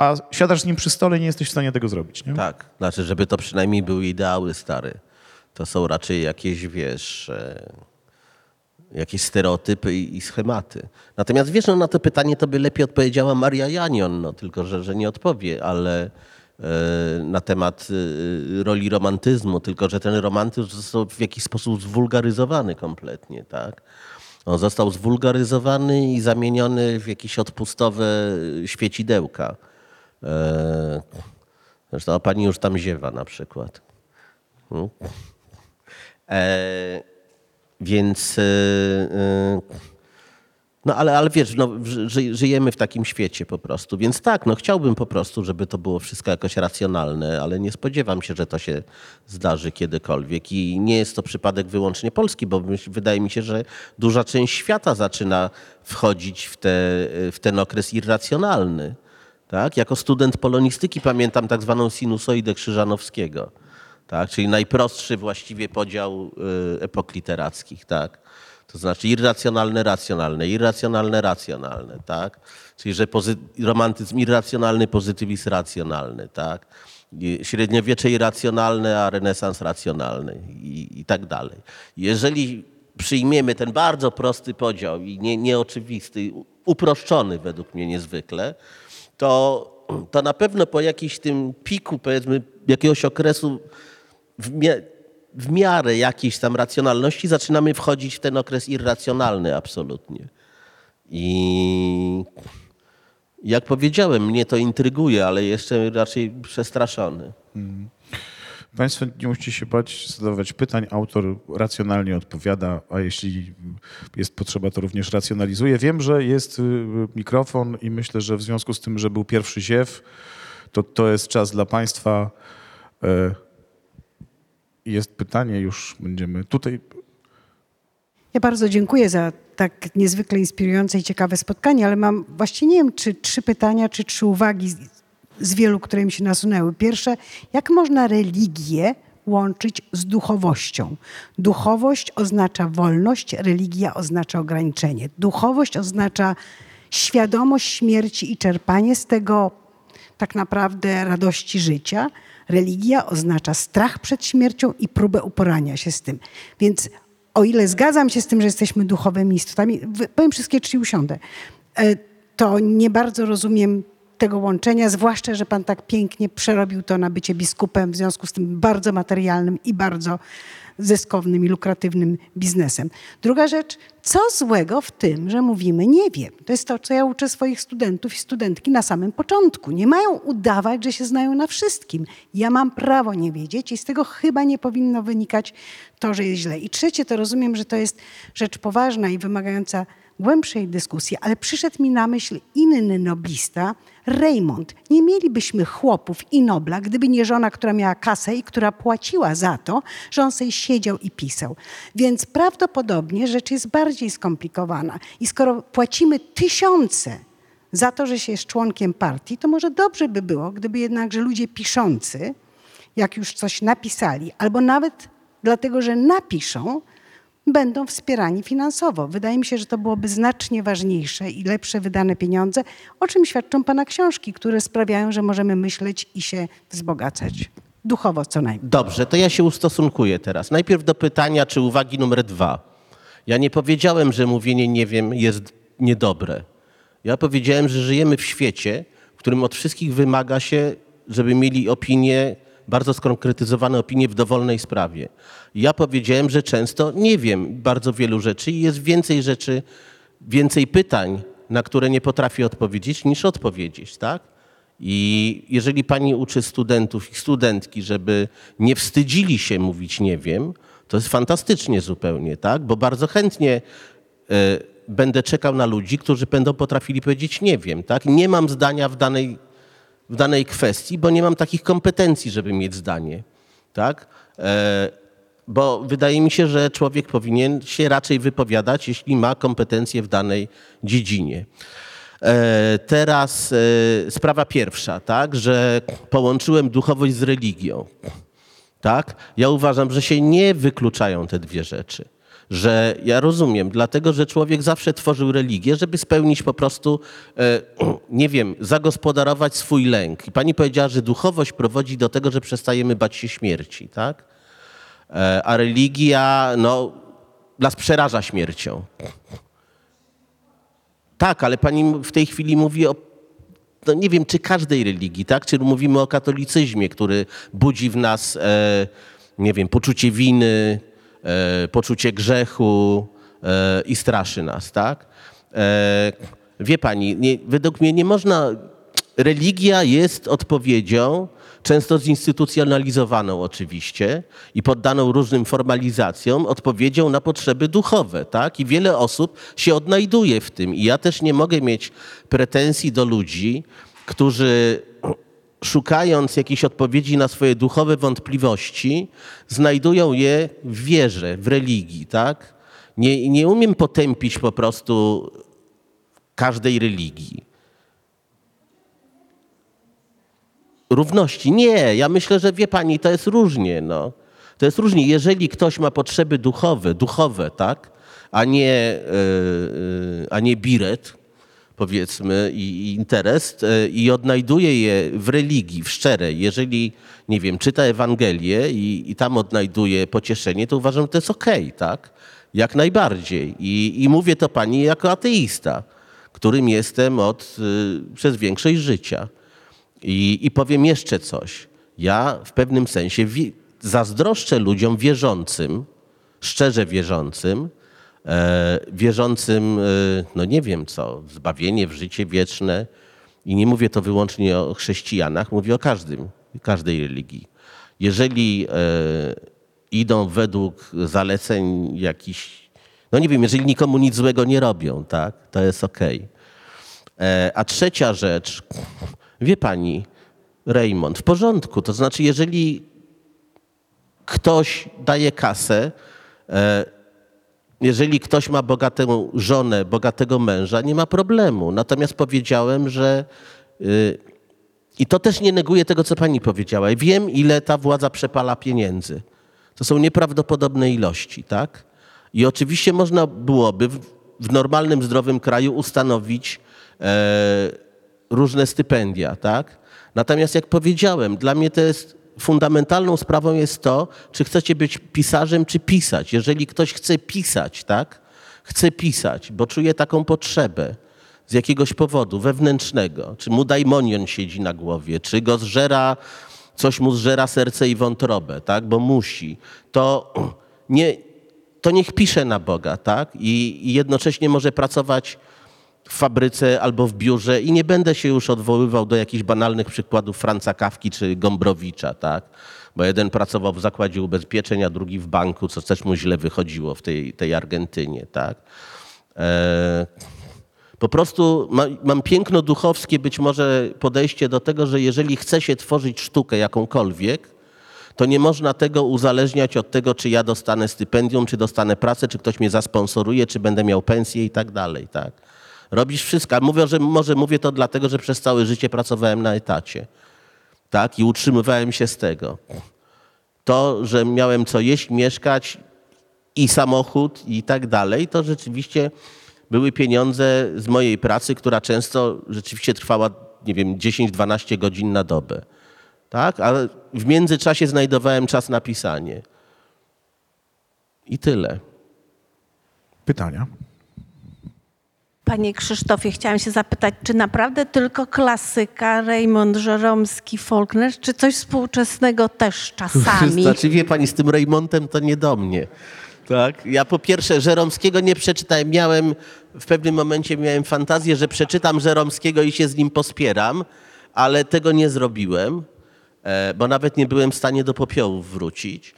a siadasz z nim przy stole i nie jesteś w stanie tego zrobić. Nie? Tak, znaczy, żeby to przynajmniej były ideały stare. To są raczej jakieś, wiesz, e, jakieś stereotypy i, i schematy. Natomiast wiesz, no, na to pytanie to by lepiej odpowiedziała Maria Janion, no, tylko że, że nie odpowie, ale e, na temat e, roli romantyzmu, tylko że ten romantyzm został w jakiś sposób zwulgaryzowany kompletnie, tak? On został zwulgaryzowany i zamieniony w jakieś odpustowe świecidełka. E, Zresztą a pani już tam ziewa na przykład. Hmm? E, więc, e, no ale, ale wiesz, no, ży, żyjemy w takim świecie po prostu. Więc tak, no chciałbym po prostu, żeby to było wszystko jakoś racjonalne, ale nie spodziewam się, że to się zdarzy kiedykolwiek. I nie jest to przypadek wyłącznie Polski, bo wydaje mi się, że duża część świata zaczyna wchodzić w, te, w ten okres irracjonalny. Tak? Jako student polonistyki pamiętam tak zwaną sinusoidę Krzyżanowskiego, tak? czyli najprostszy właściwie podział y, epok literackich. Tak? To znaczy irracjonalne, racjonalne, irracjonalne, racjonalne. Tak? Czyli że romantyzm irracjonalny, pozytywizm racjonalny. Tak? Średniowiecze irracjonalne, a renesans racjonalny i, i tak dalej. Jeżeli przyjmiemy ten bardzo prosty podział i nie, nieoczywisty, uproszczony według mnie niezwykle, to, to na pewno po jakimś tym piku, powiedzmy, jakiegoś okresu w, mia- w miarę jakiejś tam racjonalności zaczynamy wchodzić w ten okres irracjonalny absolutnie. I jak powiedziałem, mnie to intryguje, ale jeszcze raczej przestraszony. Państwo nie musicie się bać zadawać pytań, autor racjonalnie odpowiada, a jeśli jest potrzeba, to również racjonalizuje. Wiem, że jest y, mikrofon i myślę, że w związku z tym, że był pierwszy ziew, to to jest czas dla Państwa. E, Jest pytanie, już będziemy tutaj. Ja bardzo dziękuję za tak niezwykle inspirujące i ciekawe spotkanie, ale mam właściwie nie wiem, czy trzy pytania, czy trzy uwagi z, wielu, które mi się nasunęły. Pierwsze, jak można religię łączyć z duchowością? Duchowość oznacza wolność, religia oznacza ograniczenie. Duchowość oznacza świadomość śmierci i czerpanie z tego tak naprawdę radości życia. Religia oznacza strach przed śmiercią i próbę uporania się z tym. Więc o ile zgadzam się z tym, że jesteśmy duchowymi istotami, powiem wszystkie trzy usiądę, e, to nie bardzo rozumiem tego łączenia, zwłaszcza, że pan tak pięknie przerobił to na bycie biskupem, w związku z tym bardzo materialnym i bardzo zyskownym i lukratywnym biznesem. Druga rzecz, co złego w tym, że mówimy nie wiem. To jest to, co ja uczę swoich studentów i studentki na samym początku. Nie mają udawać, że się znają na wszystkim. Ja mam prawo nie wiedzieć i z tego chyba nie powinno wynikać to, że jest źle. I trzecie, to rozumiem, że to jest rzecz poważna i wymagająca głębszej dyskusji, ale przyszedł mi na myśl inny noblista, Raymond. Nie mielibyśmy chłopów i nobla, gdyby nie żona, która miała kasę i która płaciła za to, że on sobie siedział i pisał. Więc prawdopodobnie rzecz jest bardziej skomplikowana. I skoro płacimy tysiące za to, że się jest członkiem partii, to może dobrze by było, gdyby jednakże ludzie piszący, jak już coś napisali, albo nawet dlatego, że napiszą, będą wspierani finansowo. Wydaje mi się, że to byłoby znacznie ważniejsze i lepsze wydane pieniądze, o czym świadczą Pana książki, które sprawiają, że możemy myśleć i się wzbogacać. Duchowo co najmniej. Dobrze, to ja się ustosunkuję teraz. Najpierw do pytania, czy uwagi numer dwa. Ja nie powiedziałem, że mówienie nie wiem jest niedobre. Ja powiedziałem, że żyjemy w świecie, w którym od wszystkich wymaga się, żeby mieli opinie, bardzo skonkretyzowane opinie w dowolnej sprawie. Ja powiedziałem, że często nie wiem bardzo wielu rzeczy i jest więcej rzeczy, więcej pytań, na które nie potrafię odpowiedzieć, niż odpowiedzieć, tak? I jeżeli pani uczy studentów i studentki, żeby nie wstydzili się mówić nie wiem, to jest fantastycznie zupełnie, tak? Bo bardzo chętnie e, będę czekał na ludzi, którzy będą potrafili powiedzieć nie wiem, tak? Nie mam zdania w danej, w danej kwestii, bo nie mam takich kompetencji, żeby mieć zdanie, tak? E, bo wydaje mi się, że człowiek powinien się raczej wypowiadać, jeśli ma kompetencje w danej dziedzinie. E, Teraz e, sprawa pierwsza, tak, że połączyłem duchowość z religią. Tak? Ja uważam, że się nie wykluczają te dwie rzeczy. Że ja rozumiem, dlatego że człowiek zawsze tworzył religię, żeby spełnić po prostu, e, nie wiem, zagospodarować swój lęk. I pani powiedziała, że duchowość prowadzi do tego, że przestajemy bać się śmierci, tak? E, A religia, no, nas przeraża śmiercią. Tak, ale pani w tej chwili mówi o, no nie wiem, czy każdej religii, tak? Czy mówimy o katolicyzmie, który budzi w nas, e, nie wiem, poczucie winy, poczucie grzechu e, i straszy nas, tak? E, wie pani, nie, według mnie nie można, religia jest odpowiedzią, często zinstytucjonalizowaną oczywiście i poddaną różnym formalizacjom, odpowiedzią na potrzeby duchowe, tak? I wiele osób się odnajduje w tym. I ja też nie mogę mieć pretensji do ludzi, którzy szukając jakichś odpowiedzi na swoje duchowe wątpliwości, znajdują je w wierze, w religii, tak? Nie, nie umiem potępić po prostu każdej religii. Równości. Nie, ja myślę, że wie pani, to jest różnie. No. To jest różnie. Jeżeli ktoś ma potrzeby duchowe, duchowe, tak, a nie, yy, a nie biret, powiedzmy, i, interes, yy, i odnajduje je w religii, w szczerej, jeżeli, nie wiem, czyta Ewangelię i, i tam odnajduje pocieszenie, to uważam, że to jest okej, tak? Jak najbardziej. I, i mówię to pani jako ateista, którym jestem od, y, przez większość życia. I, I powiem jeszcze coś. Ja w pewnym sensie zazdroszczę ludziom wierzącym, szczerze wierzącym, e, wierzącym, e, no nie wiem co, w zbawienie, w życie wieczne. I nie mówię to wyłącznie o chrześcijanach, mówię o każdym, każdej religii. Jeżeli e, idą według zaleceń jakichś, no nie wiem, jeżeli nikomu nic złego nie robią, tak, to jest okej. E, A trzecia rzecz, wie pani, Raymond, w porządku. To znaczy, jeżeli ktoś daje kasę, e, jeżeli ktoś ma bogatą żonę, bogatego męża, nie ma problemu. Natomiast powiedziałem, że y, i to też nie neguje tego, co pani powiedziała. Wiem, ile ta władza przepala pieniędzy. To są nieprawdopodobne ilości, tak? I oczywiście można byłoby w, w normalnym, zdrowym kraju ustanowić e, różne stypendia, tak? Natomiast jak powiedziałem, dla mnie to jest fundamentalną sprawą jest to, czy chcecie być pisarzem, czy pisać. Jeżeli ktoś chce pisać, tak? Chce pisać, bo czuje taką potrzebę z jakiegoś powodu wewnętrznego, czy mu daimonion siedzi na głowie, czy go zżera, coś mu zżera serce i wątrobę, tak? Bo musi. To nie, to niech pisze na Boga, tak? I, I jednocześnie może pracować w fabryce albo w biurze i nie będę się już odwoływał do jakichś banalnych przykładów Franca Kawki czy Gombrowicza, tak? Bo jeden pracował w zakładzie ubezpieczeń, a drugi w banku, co też mu źle wychodziło w tej, tej Argentynie, tak? E, po prostu ma, mam piękno duchowskie, być może podejście do tego, że jeżeli chce się tworzyć sztukę jakąkolwiek, to nie można tego uzależniać od tego, czy ja dostanę stypendium, czy dostanę pracę, czy ktoś mnie zasponsoruje, czy będę miał pensję i tak dalej, tak? Robisz wszystko. A Mówię, że może mówię to dlatego, że przez całe życie pracowałem na etacie, tak? I utrzymywałem się z tego. To, że miałem co jeść, mieszkać i samochód i tak dalej, to rzeczywiście były pieniądze z mojej pracy, która często rzeczywiście trwała, nie wiem, 10-12 godzin na dobę. Tak? Ale w międzyczasie znajdowałem czas na pisanie. I tyle. Pytania? Panie Krzysztofie, chciałam się zapytać, czy naprawdę tylko klasyka, Raymond Żeromski, Faulkner, czy coś współczesnego też czasami? Znaczy, wie pani, z tym Reymontem to nie do mnie. Tak? Ja po pierwsze Żeromskiego nie przeczytałem. Miałem, w pewnym momencie miałem fantazję, że przeczytam Żeromskiego i się z nim pospieram, ale tego nie zrobiłem, e, bo nawet nie byłem w stanie do popiołów wrócić.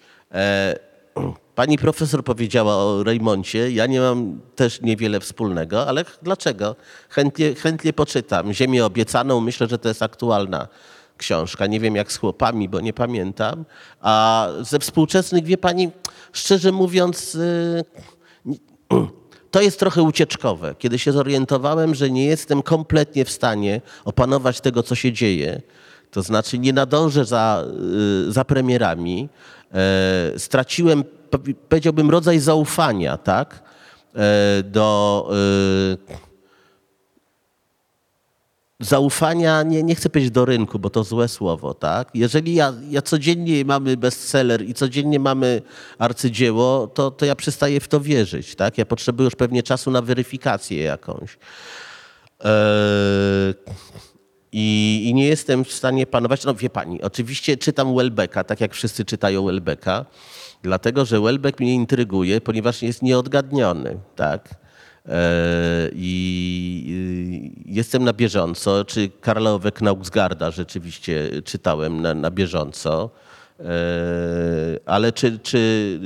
Pani profesor powiedziała o Reymoncie. Ja nie mam też niewiele wspólnego, ale dlaczego? Chętnie, chętnie poczytam. Ziemię obiecaną, myślę, że to jest aktualna książka. Nie wiem jak z chłopami, bo nie pamiętam. A ze współczesnych, wie pani, szczerze mówiąc, y, to jest trochę ucieczkowe. Kiedy się zorientowałem, że nie jestem kompletnie w stanie opanować tego, co się dzieje, to znaczy nie nadążę za, y, za premierami, straciłem, powi- powiedziałbym, rodzaj zaufania, tak, e, do y, zaufania, nie, nie chcę powiedzieć do rynku, bo to złe słowo, tak? Jeżeli ja, ja codziennie mamy bestseller i codziennie mamy arcydzieło, to, to ja przestaję w to wierzyć, tak? Ja potrzebuję już pewnie czasu na weryfikację jakąś. Eee, i, I nie jestem w stanie panować. No wie pani, oczywiście czytam Welbecka, tak jak wszyscy czytają Welbecka, dlatego że Welbeck mnie intryguje, ponieważ jest nieodgadniony, tak? E, I jestem na bieżąco, czy Karla Ove Knausgarda rzeczywiście czytałem na, na bieżąco, E, ale czy, czy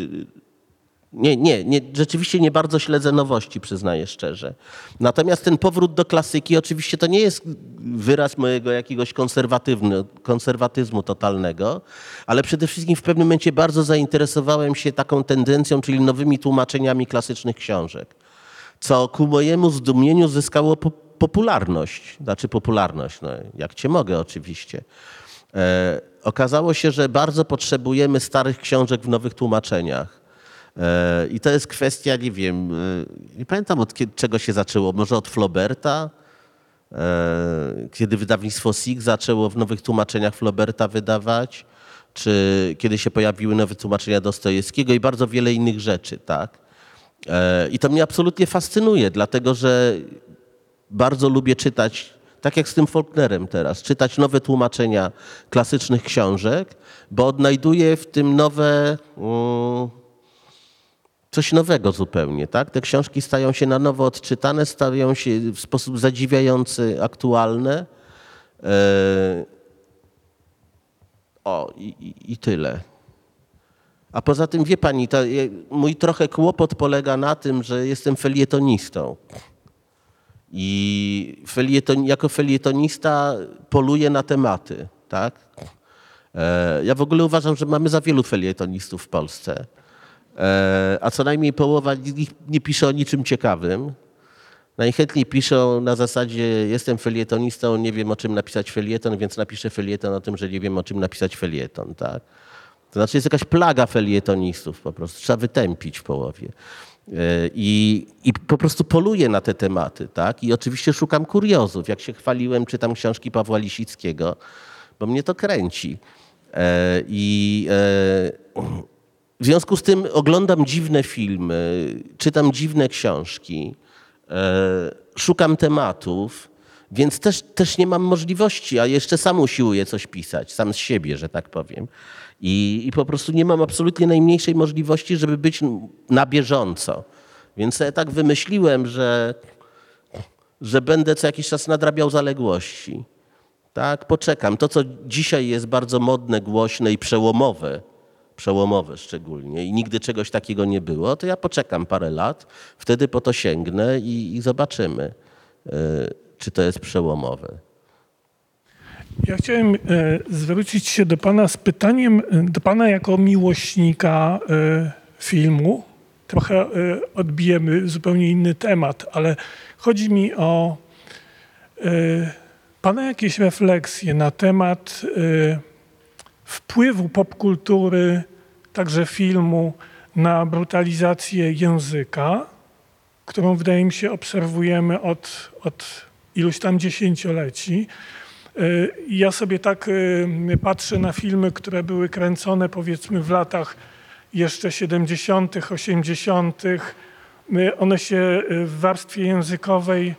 nie, nie, nie, rzeczywiście nie bardzo śledzę nowości, przyznaję szczerze. Natomiast ten powrót do klasyki oczywiście to nie jest wyraz mojego jakiegoś konserwatyzmu totalnego, ale przede wszystkim w pewnym momencie bardzo zainteresowałem się taką tendencją, czyli nowymi tłumaczeniami klasycznych książek, co ku mojemu zdumieniu zyskało po, popularność. Znaczy popularność, no, jak cię mogę oczywiście. E, okazało się, że bardzo potrzebujemy starych książek w nowych tłumaczeniach. E, I to jest kwestia, nie wiem, e, nie pamiętam od kiedy, czego się zaczęło, może od Flauberta, e, kiedy wydawnictwo SIG zaczęło w nowych tłumaczeniach Flauberta wydawać, czy kiedy się pojawiły nowe tłumaczenia Dostojewskiego i bardzo wiele innych rzeczy, tak? I to mnie absolutnie fascynuje, dlatego że bardzo lubię czytać, tak jak z tym Faulknerem teraz, czytać nowe tłumaczenia klasycznych książek, bo odnajduję w tym nowe. Mm, coś nowego zupełnie, tak? Te książki stają się na nowo odczytane, stają się w sposób zadziwiający aktualne. E, o, i, i, tyle. A poza tym, wie pani, to mój trochę kłopot polega na tym, że jestem felietonistą. I felieton, jako felietonista poluję na tematy, tak? E, Ja w ogóle uważam, że mamy za wielu felietonistów w Polsce. E, A co najmniej połowa nich nie pisze o niczym ciekawym. Najchętniej piszą na zasadzie jestem felietonistą, nie wiem o czym napisać felieton, więc napiszę felieton o tym, że nie wiem o czym napisać felieton, tak? To znaczy jest jakaś plaga felietonistów po prostu, trzeba wytępić w połowie. E, I, I po prostu poluję na te tematy, tak? I oczywiście szukam kuriozów. Jak się chwaliłem, czytam książki Pawła Lisickiego, bo mnie to kręci. E, I e, w związku z tym oglądam dziwne filmy, czytam dziwne książki, e, szukam tematów, więc też, też nie mam możliwości, a jeszcze sam usiłuję coś pisać, sam z siebie, że tak powiem. I, I po prostu nie mam absolutnie najmniejszej możliwości, żeby być na bieżąco. Więc ja tak wymyśliłem, że, że będę co jakiś czas nadrabiał zaległości. Tak, poczekam. To, co dzisiaj jest bardzo modne, głośne i przełomowe, przełomowe szczególnie, i nigdy czegoś takiego nie było, to ja poczekam parę lat, wtedy po to sięgnę i, i zobaczymy, y, czy to jest przełomowe. Ja chciałem e, zwrócić się do Pana z pytaniem, e, do Pana jako miłośnika e, filmu. Trochę e, odbijemy zupełnie inny temat, ale chodzi mi o e, Pana jakieś refleksje na temat e, wpływu popkultury, także filmu, na brutalizację języka, którą wydaje mi się obserwujemy od, od iluś tam dziesięcioleci. Y, Ja sobie tak y, patrzę na filmy, które były kręcone powiedzmy w latach jeszcze 70., 80. Y, One się y, w warstwie językowej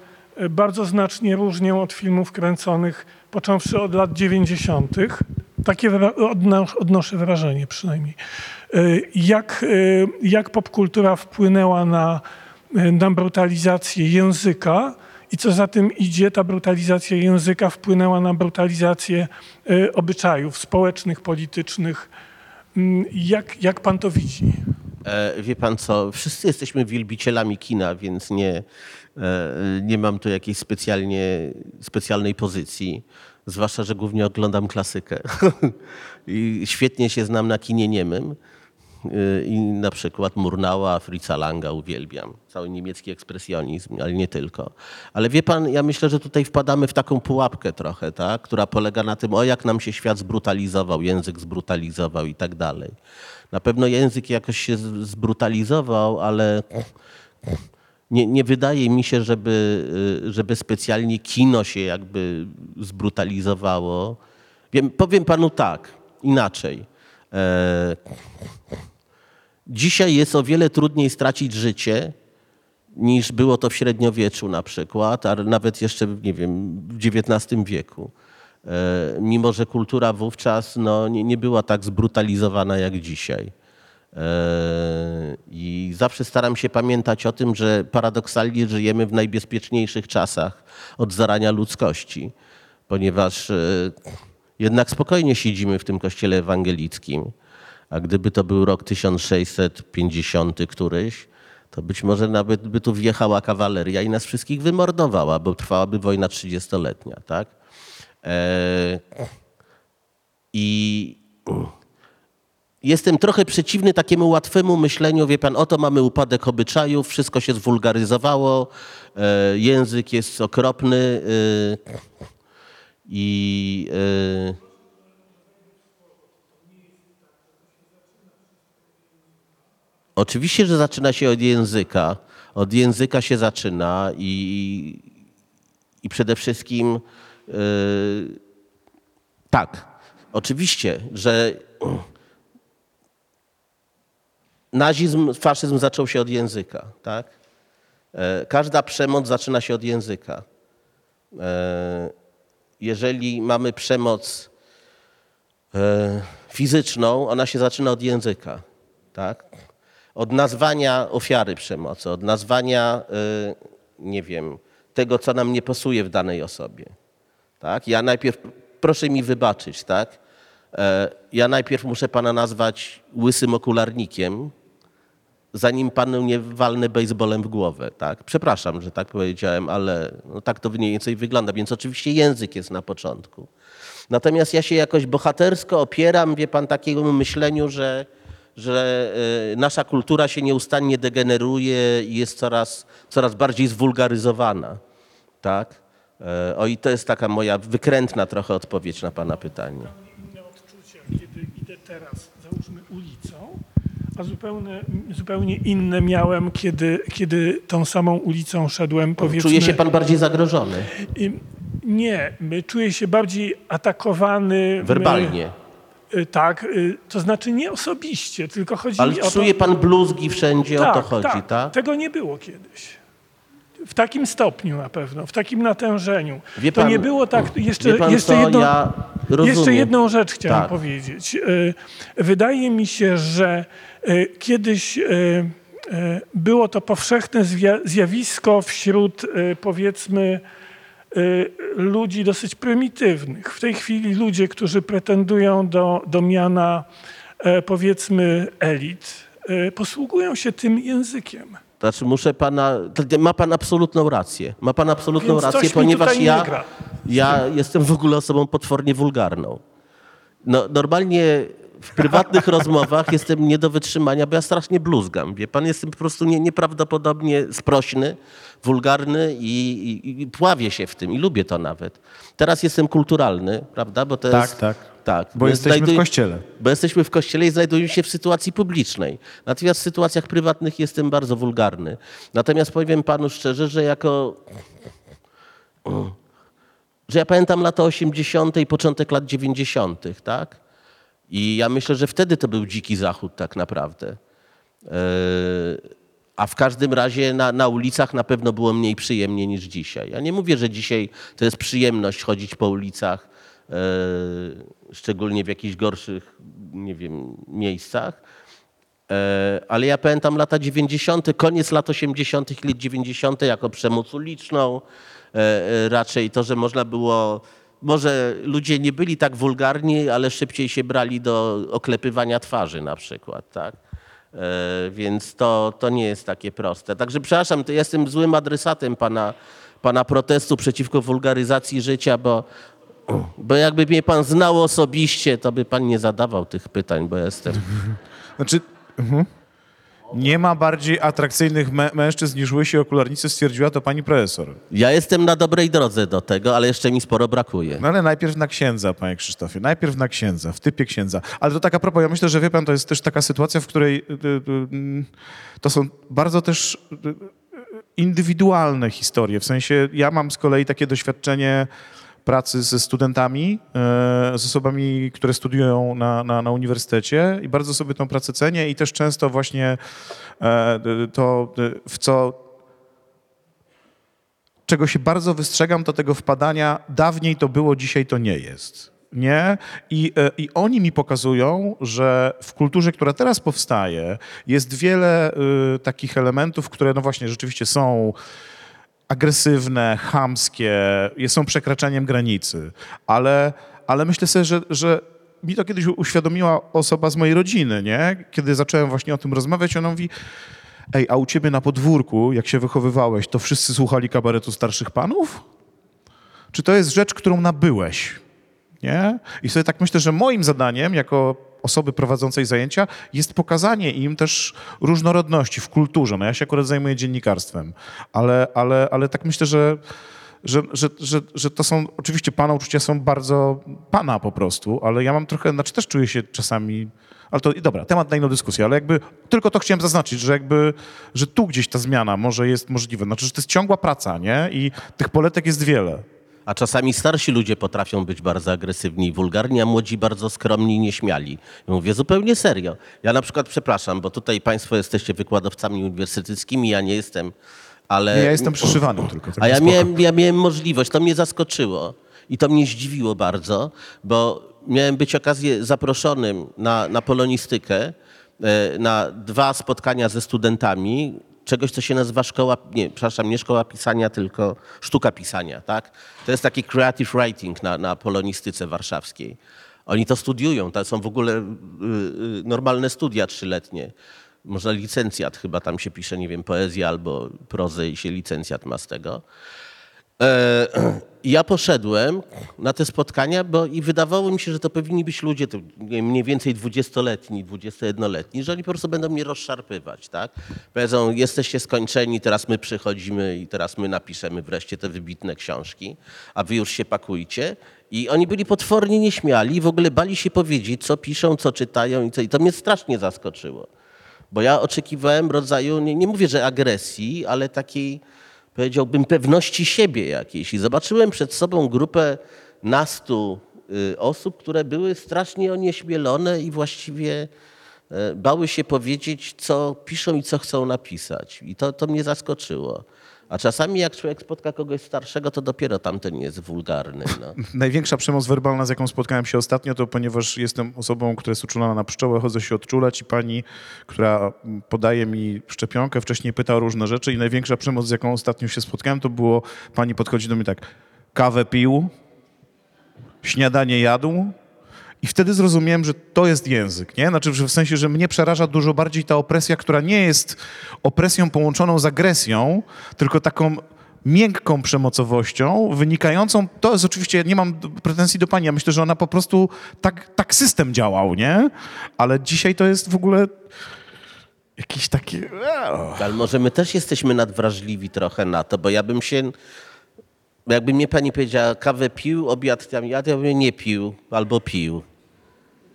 bardzo znacznie różnią od filmów kręconych począwszy od lat 90. Takie odnoszę wrażenie przynajmniej. Y, Jak, y, jak popkultura wpłynęła na, y, na brutalizację języka i co za tym idzie, ta brutalizacja języka wpłynęła na brutalizację obyczajów społecznych, politycznych. Mm, Jak, jak pan to widzi? E, Wie pan co, wszyscy jesteśmy wielbicielami kina, więc nie, e, nie mam tu jakiejś specjalnie, specjalnej pozycji. Zwłaszcza, że głównie oglądam klasykę. I świetnie się znam na kinie niemym. E, I na przykład Murnała, Fritza Langa uwielbiam. Cały niemiecki ekspresjonizm, ale nie tylko. Ale wie pan, ja myślę, że tutaj wpadamy w taką pułapkę trochę, tak? która polega na tym, o jak nam się świat zbrutalizował, język zbrutalizował i tak dalej. Na pewno język jakoś się zbrutalizował, ale nie, nie wydaje mi się, żeby, y, żeby specjalnie kino się jakby zbrutalizowało. Wiem, powiem panu tak, inaczej. E, dzisiaj jest o wiele trudniej stracić życie, niż było to w średniowieczu na przykład, a nawet jeszcze, nie wiem, w XIX wieku. E, Mimo, że kultura wówczas no, nie, nie była tak zbrutalizowana jak dzisiaj. E, I zawsze staram się pamiętać o tym, że paradoksalnie żyjemy w najbezpieczniejszych czasach od zarania ludzkości, ponieważ e, jednak spokojnie siedzimy w tym kościele ewangelickim. A gdyby to był rok 1650 któryś, to być może nawet by tu wjechała kawaleria i nas wszystkich wymordowała, bo trwałaby wojna 30-letnia, tak? E, I jestem trochę przeciwny takiemu łatwemu myśleniu, wie pan, oto mamy upadek obyczajów, wszystko się zwulgaryzowało, e, język jest okropny e, i e, Oczywiście, że zaczyna się od języka. Od języka się zaczyna i, i przede wszystkim tak, oczywiście, że nazizm, faszyzm zaczął się od języka, tak? E, Każda przemoc zaczyna się od języka. E, Jeżeli mamy przemoc e, fizyczną, ona się zaczyna od języka, tak? Od nazwania ofiary przemocy, od nazwania, nie wiem, tego, co nam nie pasuje w danej osobie. Tak? Ja najpierw, proszę mi wybaczyć, tak? E, Ja najpierw muszę pana nazwać łysym okularnikiem, zanim panu nie walnę baseballem w głowę, tak? Przepraszam, że tak powiedziałem, ale no tak to mniej więcej wygląda, więc oczywiście język jest na początku. Natomiast ja się jakoś bohatersko opieram, wie pan, takiemu myśleniu, że, że e, nasza kultura się nieustannie degeneruje i jest coraz, coraz bardziej zwulgaryzowana, tak? E, O i to jest taka moja wykrętna trochę odpowiedź na pana pytanie. inne odczucia, kiedy idę teraz, załóżmy ulicą, a zupełnie, zupełnie inne miałem, kiedy, kiedy tą samą ulicą szedłem, powiedzmy... Czuje się pan bardziej zagrożony Nie, czuję się bardziej atakowany. werbalnie, y, Tak, y, to znaczy nie osobiście, tylko chodzi ale mi o czuje to... pan bluzgi wszędzie, o to chodzi, tak? Tego nie było kiedyś. W takim stopniu na pewno, w takim natężeniu. Wie to pan- nie było tak. Jeszcze, pan jeszcze, jedno, ja jeszcze jedną rzecz chciałem Tak. powiedzieć. Y, Wydaje mi się, że y, kiedyś y, było to powszechne zjawisko wśród powiedzmy ludzi dosyć prymitywnych. W tej chwili ludzie, którzy pretendują do, do miana e, powiedzmy elit, posługują się tym językiem. Znaczy muszę pana, ma pan absolutną rację. Ma pan absolutną Więc coś rację, mi ponieważ ja, gra. ja jestem w ogóle osobą potwornie wulgarną. No, normalnie w prywatnych rozmowach jestem nie do wytrzymania, bo ja strasznie bluzgam. Wie pan, jestem po prostu nie, nieprawdopodobnie sprośny, wulgarny i, i, i pławię się w tym i lubię to nawet. Teraz jestem kulturalny, prawda? Bo to Tak, jest, tak. Tak. Bo jesteśmy w znajduję- kościele. bo jesteśmy w kościele i znajdujemy się w sytuacji publicznej. Natomiast w sytuacjach prywatnych jestem bardzo wulgarny. Natomiast powiem panu szczerze, że jako. że ja pamiętam lata 80. i początek lat 90., tak? I ja myślę, że wtedy to był dziki zachód tak naprawdę. Eee, A w każdym razie na, na ulicach na pewno było mniej przyjemnie niż dzisiaj. Ja nie mówię, że dzisiaj to jest przyjemność chodzić po ulicach, e, szczególnie w jakichś gorszych, nie wiem, miejscach. E, Ale ja pamiętam lata 90., koniec lat 80. i lat 90. jako przemoc uliczną. E, e, Raczej to, że można było. Może ludzie nie byli tak wulgarni, ale szybciej się brali do oklepywania twarzy na przykład, tak? Więc to, to nie jest takie proste. Także przepraszam, to jestem złym adresatem pana, pana protestu przeciwko wulgaryzacji życia, bo, bo jakby mnie pan znał osobiście, to by pan nie zadawał tych pytań, bo jestem Znaczy, mhm. nie ma bardziej atrakcyjnych mę- mężczyzn niż łysi okularnicy, stwierdziła to pani profesor. Ja jestem na dobrej drodze do tego, ale jeszcze mi sporo brakuje. No ale najpierw na księdza, panie Krzysztofie. Najpierw na księdza, w typie księdza. Ale to tak a propos, ja myślę, że wie pan, to jest też taka sytuacja, w której y, y, y, mm, to są bardzo też indywidualne historie. W sensie ja mam z kolei takie doświadczenie pracy ze studentami, e, z osobami, które studiują na, na, na uniwersytecie i bardzo sobie tą pracę cenię i też często właśnie e, to, w co czego się bardzo wystrzegam, to tego wpadania dawniej to było, dzisiaj to nie jest. Nie? I, e, I oni mi pokazują, że w kulturze, która teraz powstaje, jest wiele y, takich elementów, które no właśnie rzeczywiście są agresywne, chamskie, są przekraczaniem granicy, ale, ale myślę sobie, że, że mi to kiedyś uświadomiła osoba z mojej rodziny, nie? Kiedy zacząłem właśnie o tym rozmawiać, ona mówi, ej, a u ciebie na podwórku, jak się wychowywałeś, to wszyscy słuchali kabaretu starszych panów? Czy to jest rzecz, którą nabyłeś? Nie? I sobie tak myślę, że moim zadaniem jako osoby prowadzącej zajęcia jest pokazanie im też różnorodności w kulturze. No ja się akurat zajmuję dziennikarstwem, ale, ale, ale tak myślę, że, że, że, że, że to są, oczywiście pana uczucia są bardzo pana po prostu, ale ja mam trochę, znaczy też czuję się czasami, ale to dobra, temat na inną dyskusję, ale jakby tylko to chciałem zaznaczyć, że jakby, że tu gdzieś ta zmiana może jest możliwa. Znaczy, że to jest ciągła praca, nie? I tych poletek jest wiele. A czasami starsi ludzie potrafią być bardzo agresywni i wulgarni, a młodzi bardzo skromni i nieśmiali. Ja mówię zupełnie serio. Ja na przykład przepraszam, bo tutaj państwo jesteście wykładowcami uniwersyteckimi, ja nie jestem, ale... Nie, ja jestem przyszywanym tylko. A ja miałem, ja miałem możliwość, to mnie zaskoczyło i to mnie zdziwiło bardzo, bo miałem być okazję zaproszonym na, na polonistykę, e, na dwa spotkania ze studentami czegoś, co się nazywa szkoła, nie, przepraszam, nie szkoła pisania, tylko sztuka pisania, tak? To jest taki creative writing na, na polonistyce warszawskiej. Oni to studiują, to są w ogóle y, y, normalne studia trzyletnie. Może licencjat chyba tam się pisze, nie wiem, poezja albo prozę i się licencjat ma z tego. E, ja poszedłem na te spotkania, bo i wydawało mi się, że to powinni być ludzie to mniej więcej 20-letni, 21-letni, że oni po prostu będą mnie rozszarpywać, tak? Powiedzą, jesteście skończeni, teraz my przychodzimy i teraz my napiszemy wreszcie te wybitne książki, a wy już się pakujcie. I oni byli potwornie nieśmiali i w ogóle bali się powiedzieć, co piszą, co czytają i co. I to mnie strasznie zaskoczyło. Bo ja oczekiwałem rodzaju, nie, nie mówię, że agresji, ale takiej, powiedziałbym, pewności siebie jakiejś. I zobaczyłem przed sobą grupę nastu y, osób, które były strasznie onieśmielone i właściwie e, bały się powiedzieć, co piszą i co chcą napisać. I to, to mnie zaskoczyło. A czasami jak człowiek spotka kogoś starszego, to dopiero tamten jest wulgarny. No. Największa przemoc werbalna, z jaką spotkałem się ostatnio, to ponieważ jestem osobą, która jest uczulona na pszczołę, chodzę się odczulać i pani, która podaje mi szczepionkę, wcześniej pyta o różne rzeczy i największa przemoc, z jaką ostatnio się spotkałem, to było, pani podchodzi do mnie tak, kawę pił, śniadanie jadł i wtedy zrozumiałem, że to jest język, nie? Znaczy, w sensie, że mnie przeraża dużo bardziej ta opresja, która nie jest opresją połączoną z agresją, tylko taką miękką przemocowością, wynikającą, to jest oczywiście, nie mam pretensji do pani, ja myślę, że ona po prostu, tak, tak system działał, nie? Ale dzisiaj to jest w ogóle jakiś taki... Ale może my też jesteśmy nadwrażliwi trochę na to, bo ja bym się, jakby mnie pani powiedziała, kawę pił, obiad tam jadł, ja bym nie pił albo pił.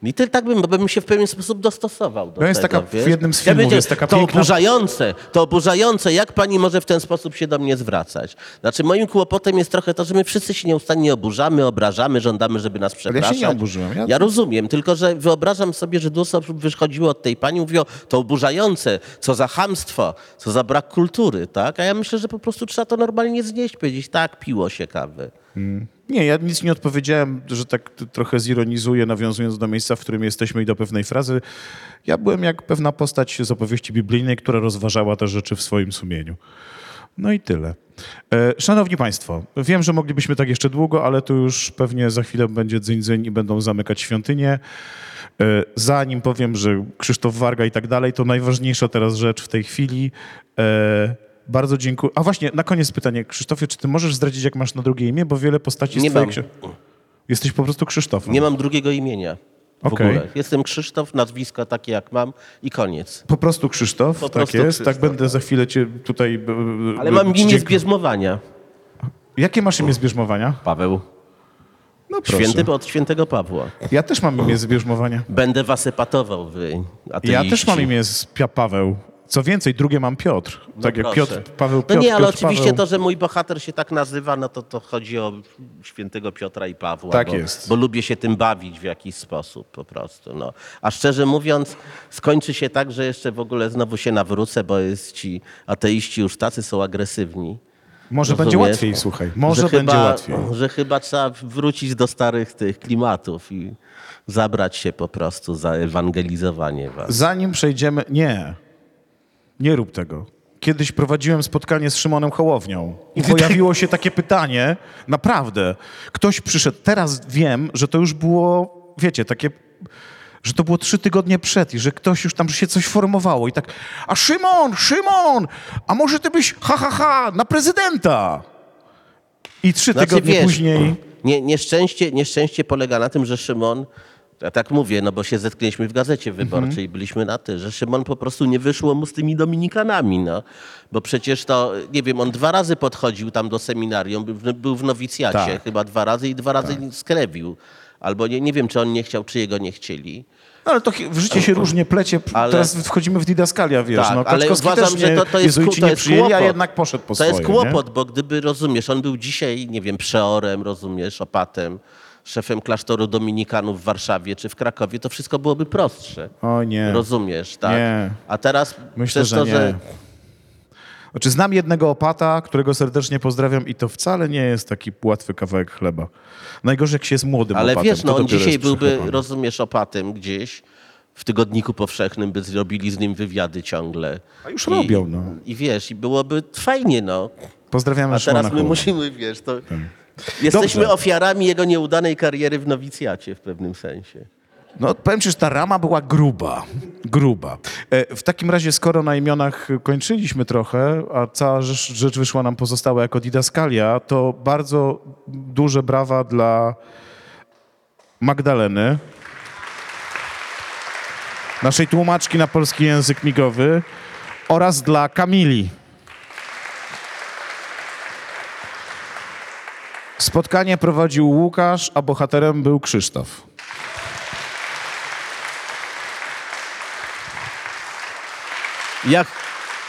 I ty, tak bym, bo bym się w pewien sposób dostosował do No jest tego, taka- w jednym z ja filmów powiedziałem, jest taka To piękna- oburzające, to oburzające, jak pani może w ten sposób się do mnie zwracać? Znaczy moim kłopotem jest trochę to, że my wszyscy się nieustannie oburzamy, obrażamy, żądamy, żeby nas Ale przepraszać. ja się nie oburzyłem. Ja- Ja rozumiem, tylko że wyobrażam sobie, że dużo osób wychodziło od tej pani i mówiło, to oburzające, co za chamstwo, co za brak kultury, tak? A ja myślę, że po prostu trzeba to normalnie znieść, powiedzieć, tak, piło się kawy. Nie, ja nic nie odpowiedziałem, że tak trochę zironizuję, nawiązując do miejsca, w którym jesteśmy i do pewnej frazy. Ja byłem jak pewna postać z opowieści biblijnej, która rozważała te rzeczy w swoim sumieniu. No i tyle. E, Szanowni Państwo, wiem, że moglibyśmy tak jeszcze długo, ale tu już pewnie za chwilę będzie dzyń, dzyń i będą zamykać świątynię. E, Zanim powiem, że Krzysztof Warga i tak dalej, to najważniejsza teraz rzecz w tej chwili. E, Bardzo dziękuję. A właśnie, na koniec pytanie. Krzysztofie, czy ty możesz zdradzić, jak masz na drugie imię? Bo wiele postaci z Nie twojej mam. Jesteś po prostu Krzysztofem. Nie mam drugiego imienia w Okej. ogóle. Jestem Krzysztof, nazwisko takie jak mam i koniec. Po prostu Krzysztof, Po tak prostu jest. Krzysztof, Tak będę za chwilę cię tutaj... b- b- Ale mam imię z dziękuję. bierzmowania. Jakie masz imię z bierzmowania? Paweł. No proszę. Święty od świętego Pawła. Ja też mam imię z bierzmowania. Będę was epatował, wy Ja ateiści. też mam imię z Pia Paweł. Co więcej, drugie mam Piotr. tak jak. Piotr, Paweł, Piotr, No nie, ale Piotr, oczywiście Paweł. to, że mój bohater się tak nazywa, no to, to chodzi o świętego Piotra i Pawła. Tak bo, jest. Bo lubię się tym bawić w jakiś sposób po prostu. No. A szczerze mówiąc, skończy się tak, że jeszcze w ogóle znowu się nawrócę, bo jest ci ateiści już tacy są agresywni. Może Rozumiesz? będzie łatwiej, słuchaj. Może że będzie chyba, łatwiej. Że chyba trzeba wrócić do starych tych klimatów i zabrać się po prostu za ewangelizowanie was. Zanim przejdziemy... Nie. Nie rób tego. Kiedyś prowadziłem spotkanie z Szymonem Hołownią i pojawiło się takie pytanie, naprawdę. Ktoś przyszedł, teraz wiem, że to już było, wiecie, takie, że to było trzy tygodnie przed i że ktoś już tam się coś formowało i tak, a Szymon, Szymon, a może ty byś, ha, ha, ha, na prezydenta? I trzy Znaczy, tygodnie wiesz, później... Nie, nieszczęście, nieszczęście polega na tym, że Szymon, ja tak mówię, no bo się zetknęliśmy w gazecie wyborczej Mhm. i byliśmy na ty, że Szymon po prostu nie wyszło mu z tymi Dominikanami, no. Bo przecież to, nie wiem, on dwa razy podchodził tam do seminarium, był, w- nowicjacie Tak. chyba dwa razy i dwa razy skrewił. Albo nie, nie wiem, czy on nie chciał, czy jego nie chcieli. No ale to w życie się różnie plecie. Ale- Teraz wchodzimy w didaskalia, wiesz. Tak, no, ale uważam, też że nie, to, to jest, ku- to nie jest kłopot. a jednak poszedł po To swoje. jest nie? kłopot, bo gdyby, rozumiesz, on był dzisiaj, nie wiem, przeorem, rozumiesz, opatem, szefem klasztoru dominikanów w Warszawie czy w Krakowie, to wszystko byłoby prostsze. O nie. Rozumiesz, tak? Nie. A teraz Myślę, przez że to, nie. że Znaczy, znam jednego opata, którego serdecznie pozdrawiam i to wcale nie jest taki łatwy kawałek chleba. Najgorzej, jak się jest młodym Ale opatem. wiesz, no on dzisiaj byłby, rozumiesz, opatem gdzieś w tygodniku powszechnym, by zrobili z nim wywiady ciągle. A już I, robią, no. I wiesz, i byłoby fajnie, no. Pozdrawiamy A teraz my musimy, wiesz, to... Jesteśmy Dobrze. ofiarami jego nieudanej kariery w nowicjacie w pewnym sensie. No, powiem ci, że ta rama była gruba. Gruba. E, W takim razie, skoro na imionach kończyliśmy trochę, a cała rzecz, rzecz wyszła nam pozostała jako didaskalia, to bardzo duże brawa dla Magdaleny, naszej tłumaczki na polski język migowy oraz dla Kamili. Spotkanie prowadził Łukasz, a bohaterem był Krzysztof.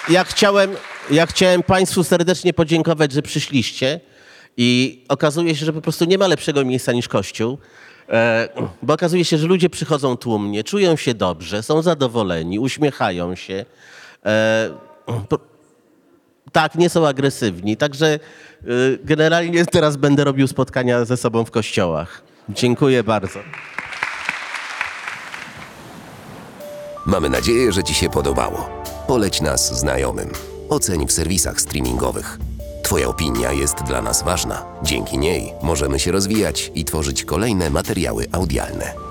Ja, chciałem, ja chciałem Państwu serdecznie podziękować, że przyszliście i okazuje się, że po prostu nie ma lepszego miejsca niż Kościół, e, bo okazuje się, że ludzie przychodzą tłumnie, czują się dobrze, są zadowoleni, uśmiechają się. Tak, nie są agresywni, także y, generalnie teraz będę robił spotkania ze sobą w kościołach. Dziękuję bardzo. Mamy nadzieję, że Ci się podobało. Poleć nas znajomym. Oceń w serwisach streamingowych. Twoja opinia jest dla nas ważna. Dzięki niej możemy się rozwijać i tworzyć kolejne materiały audialne.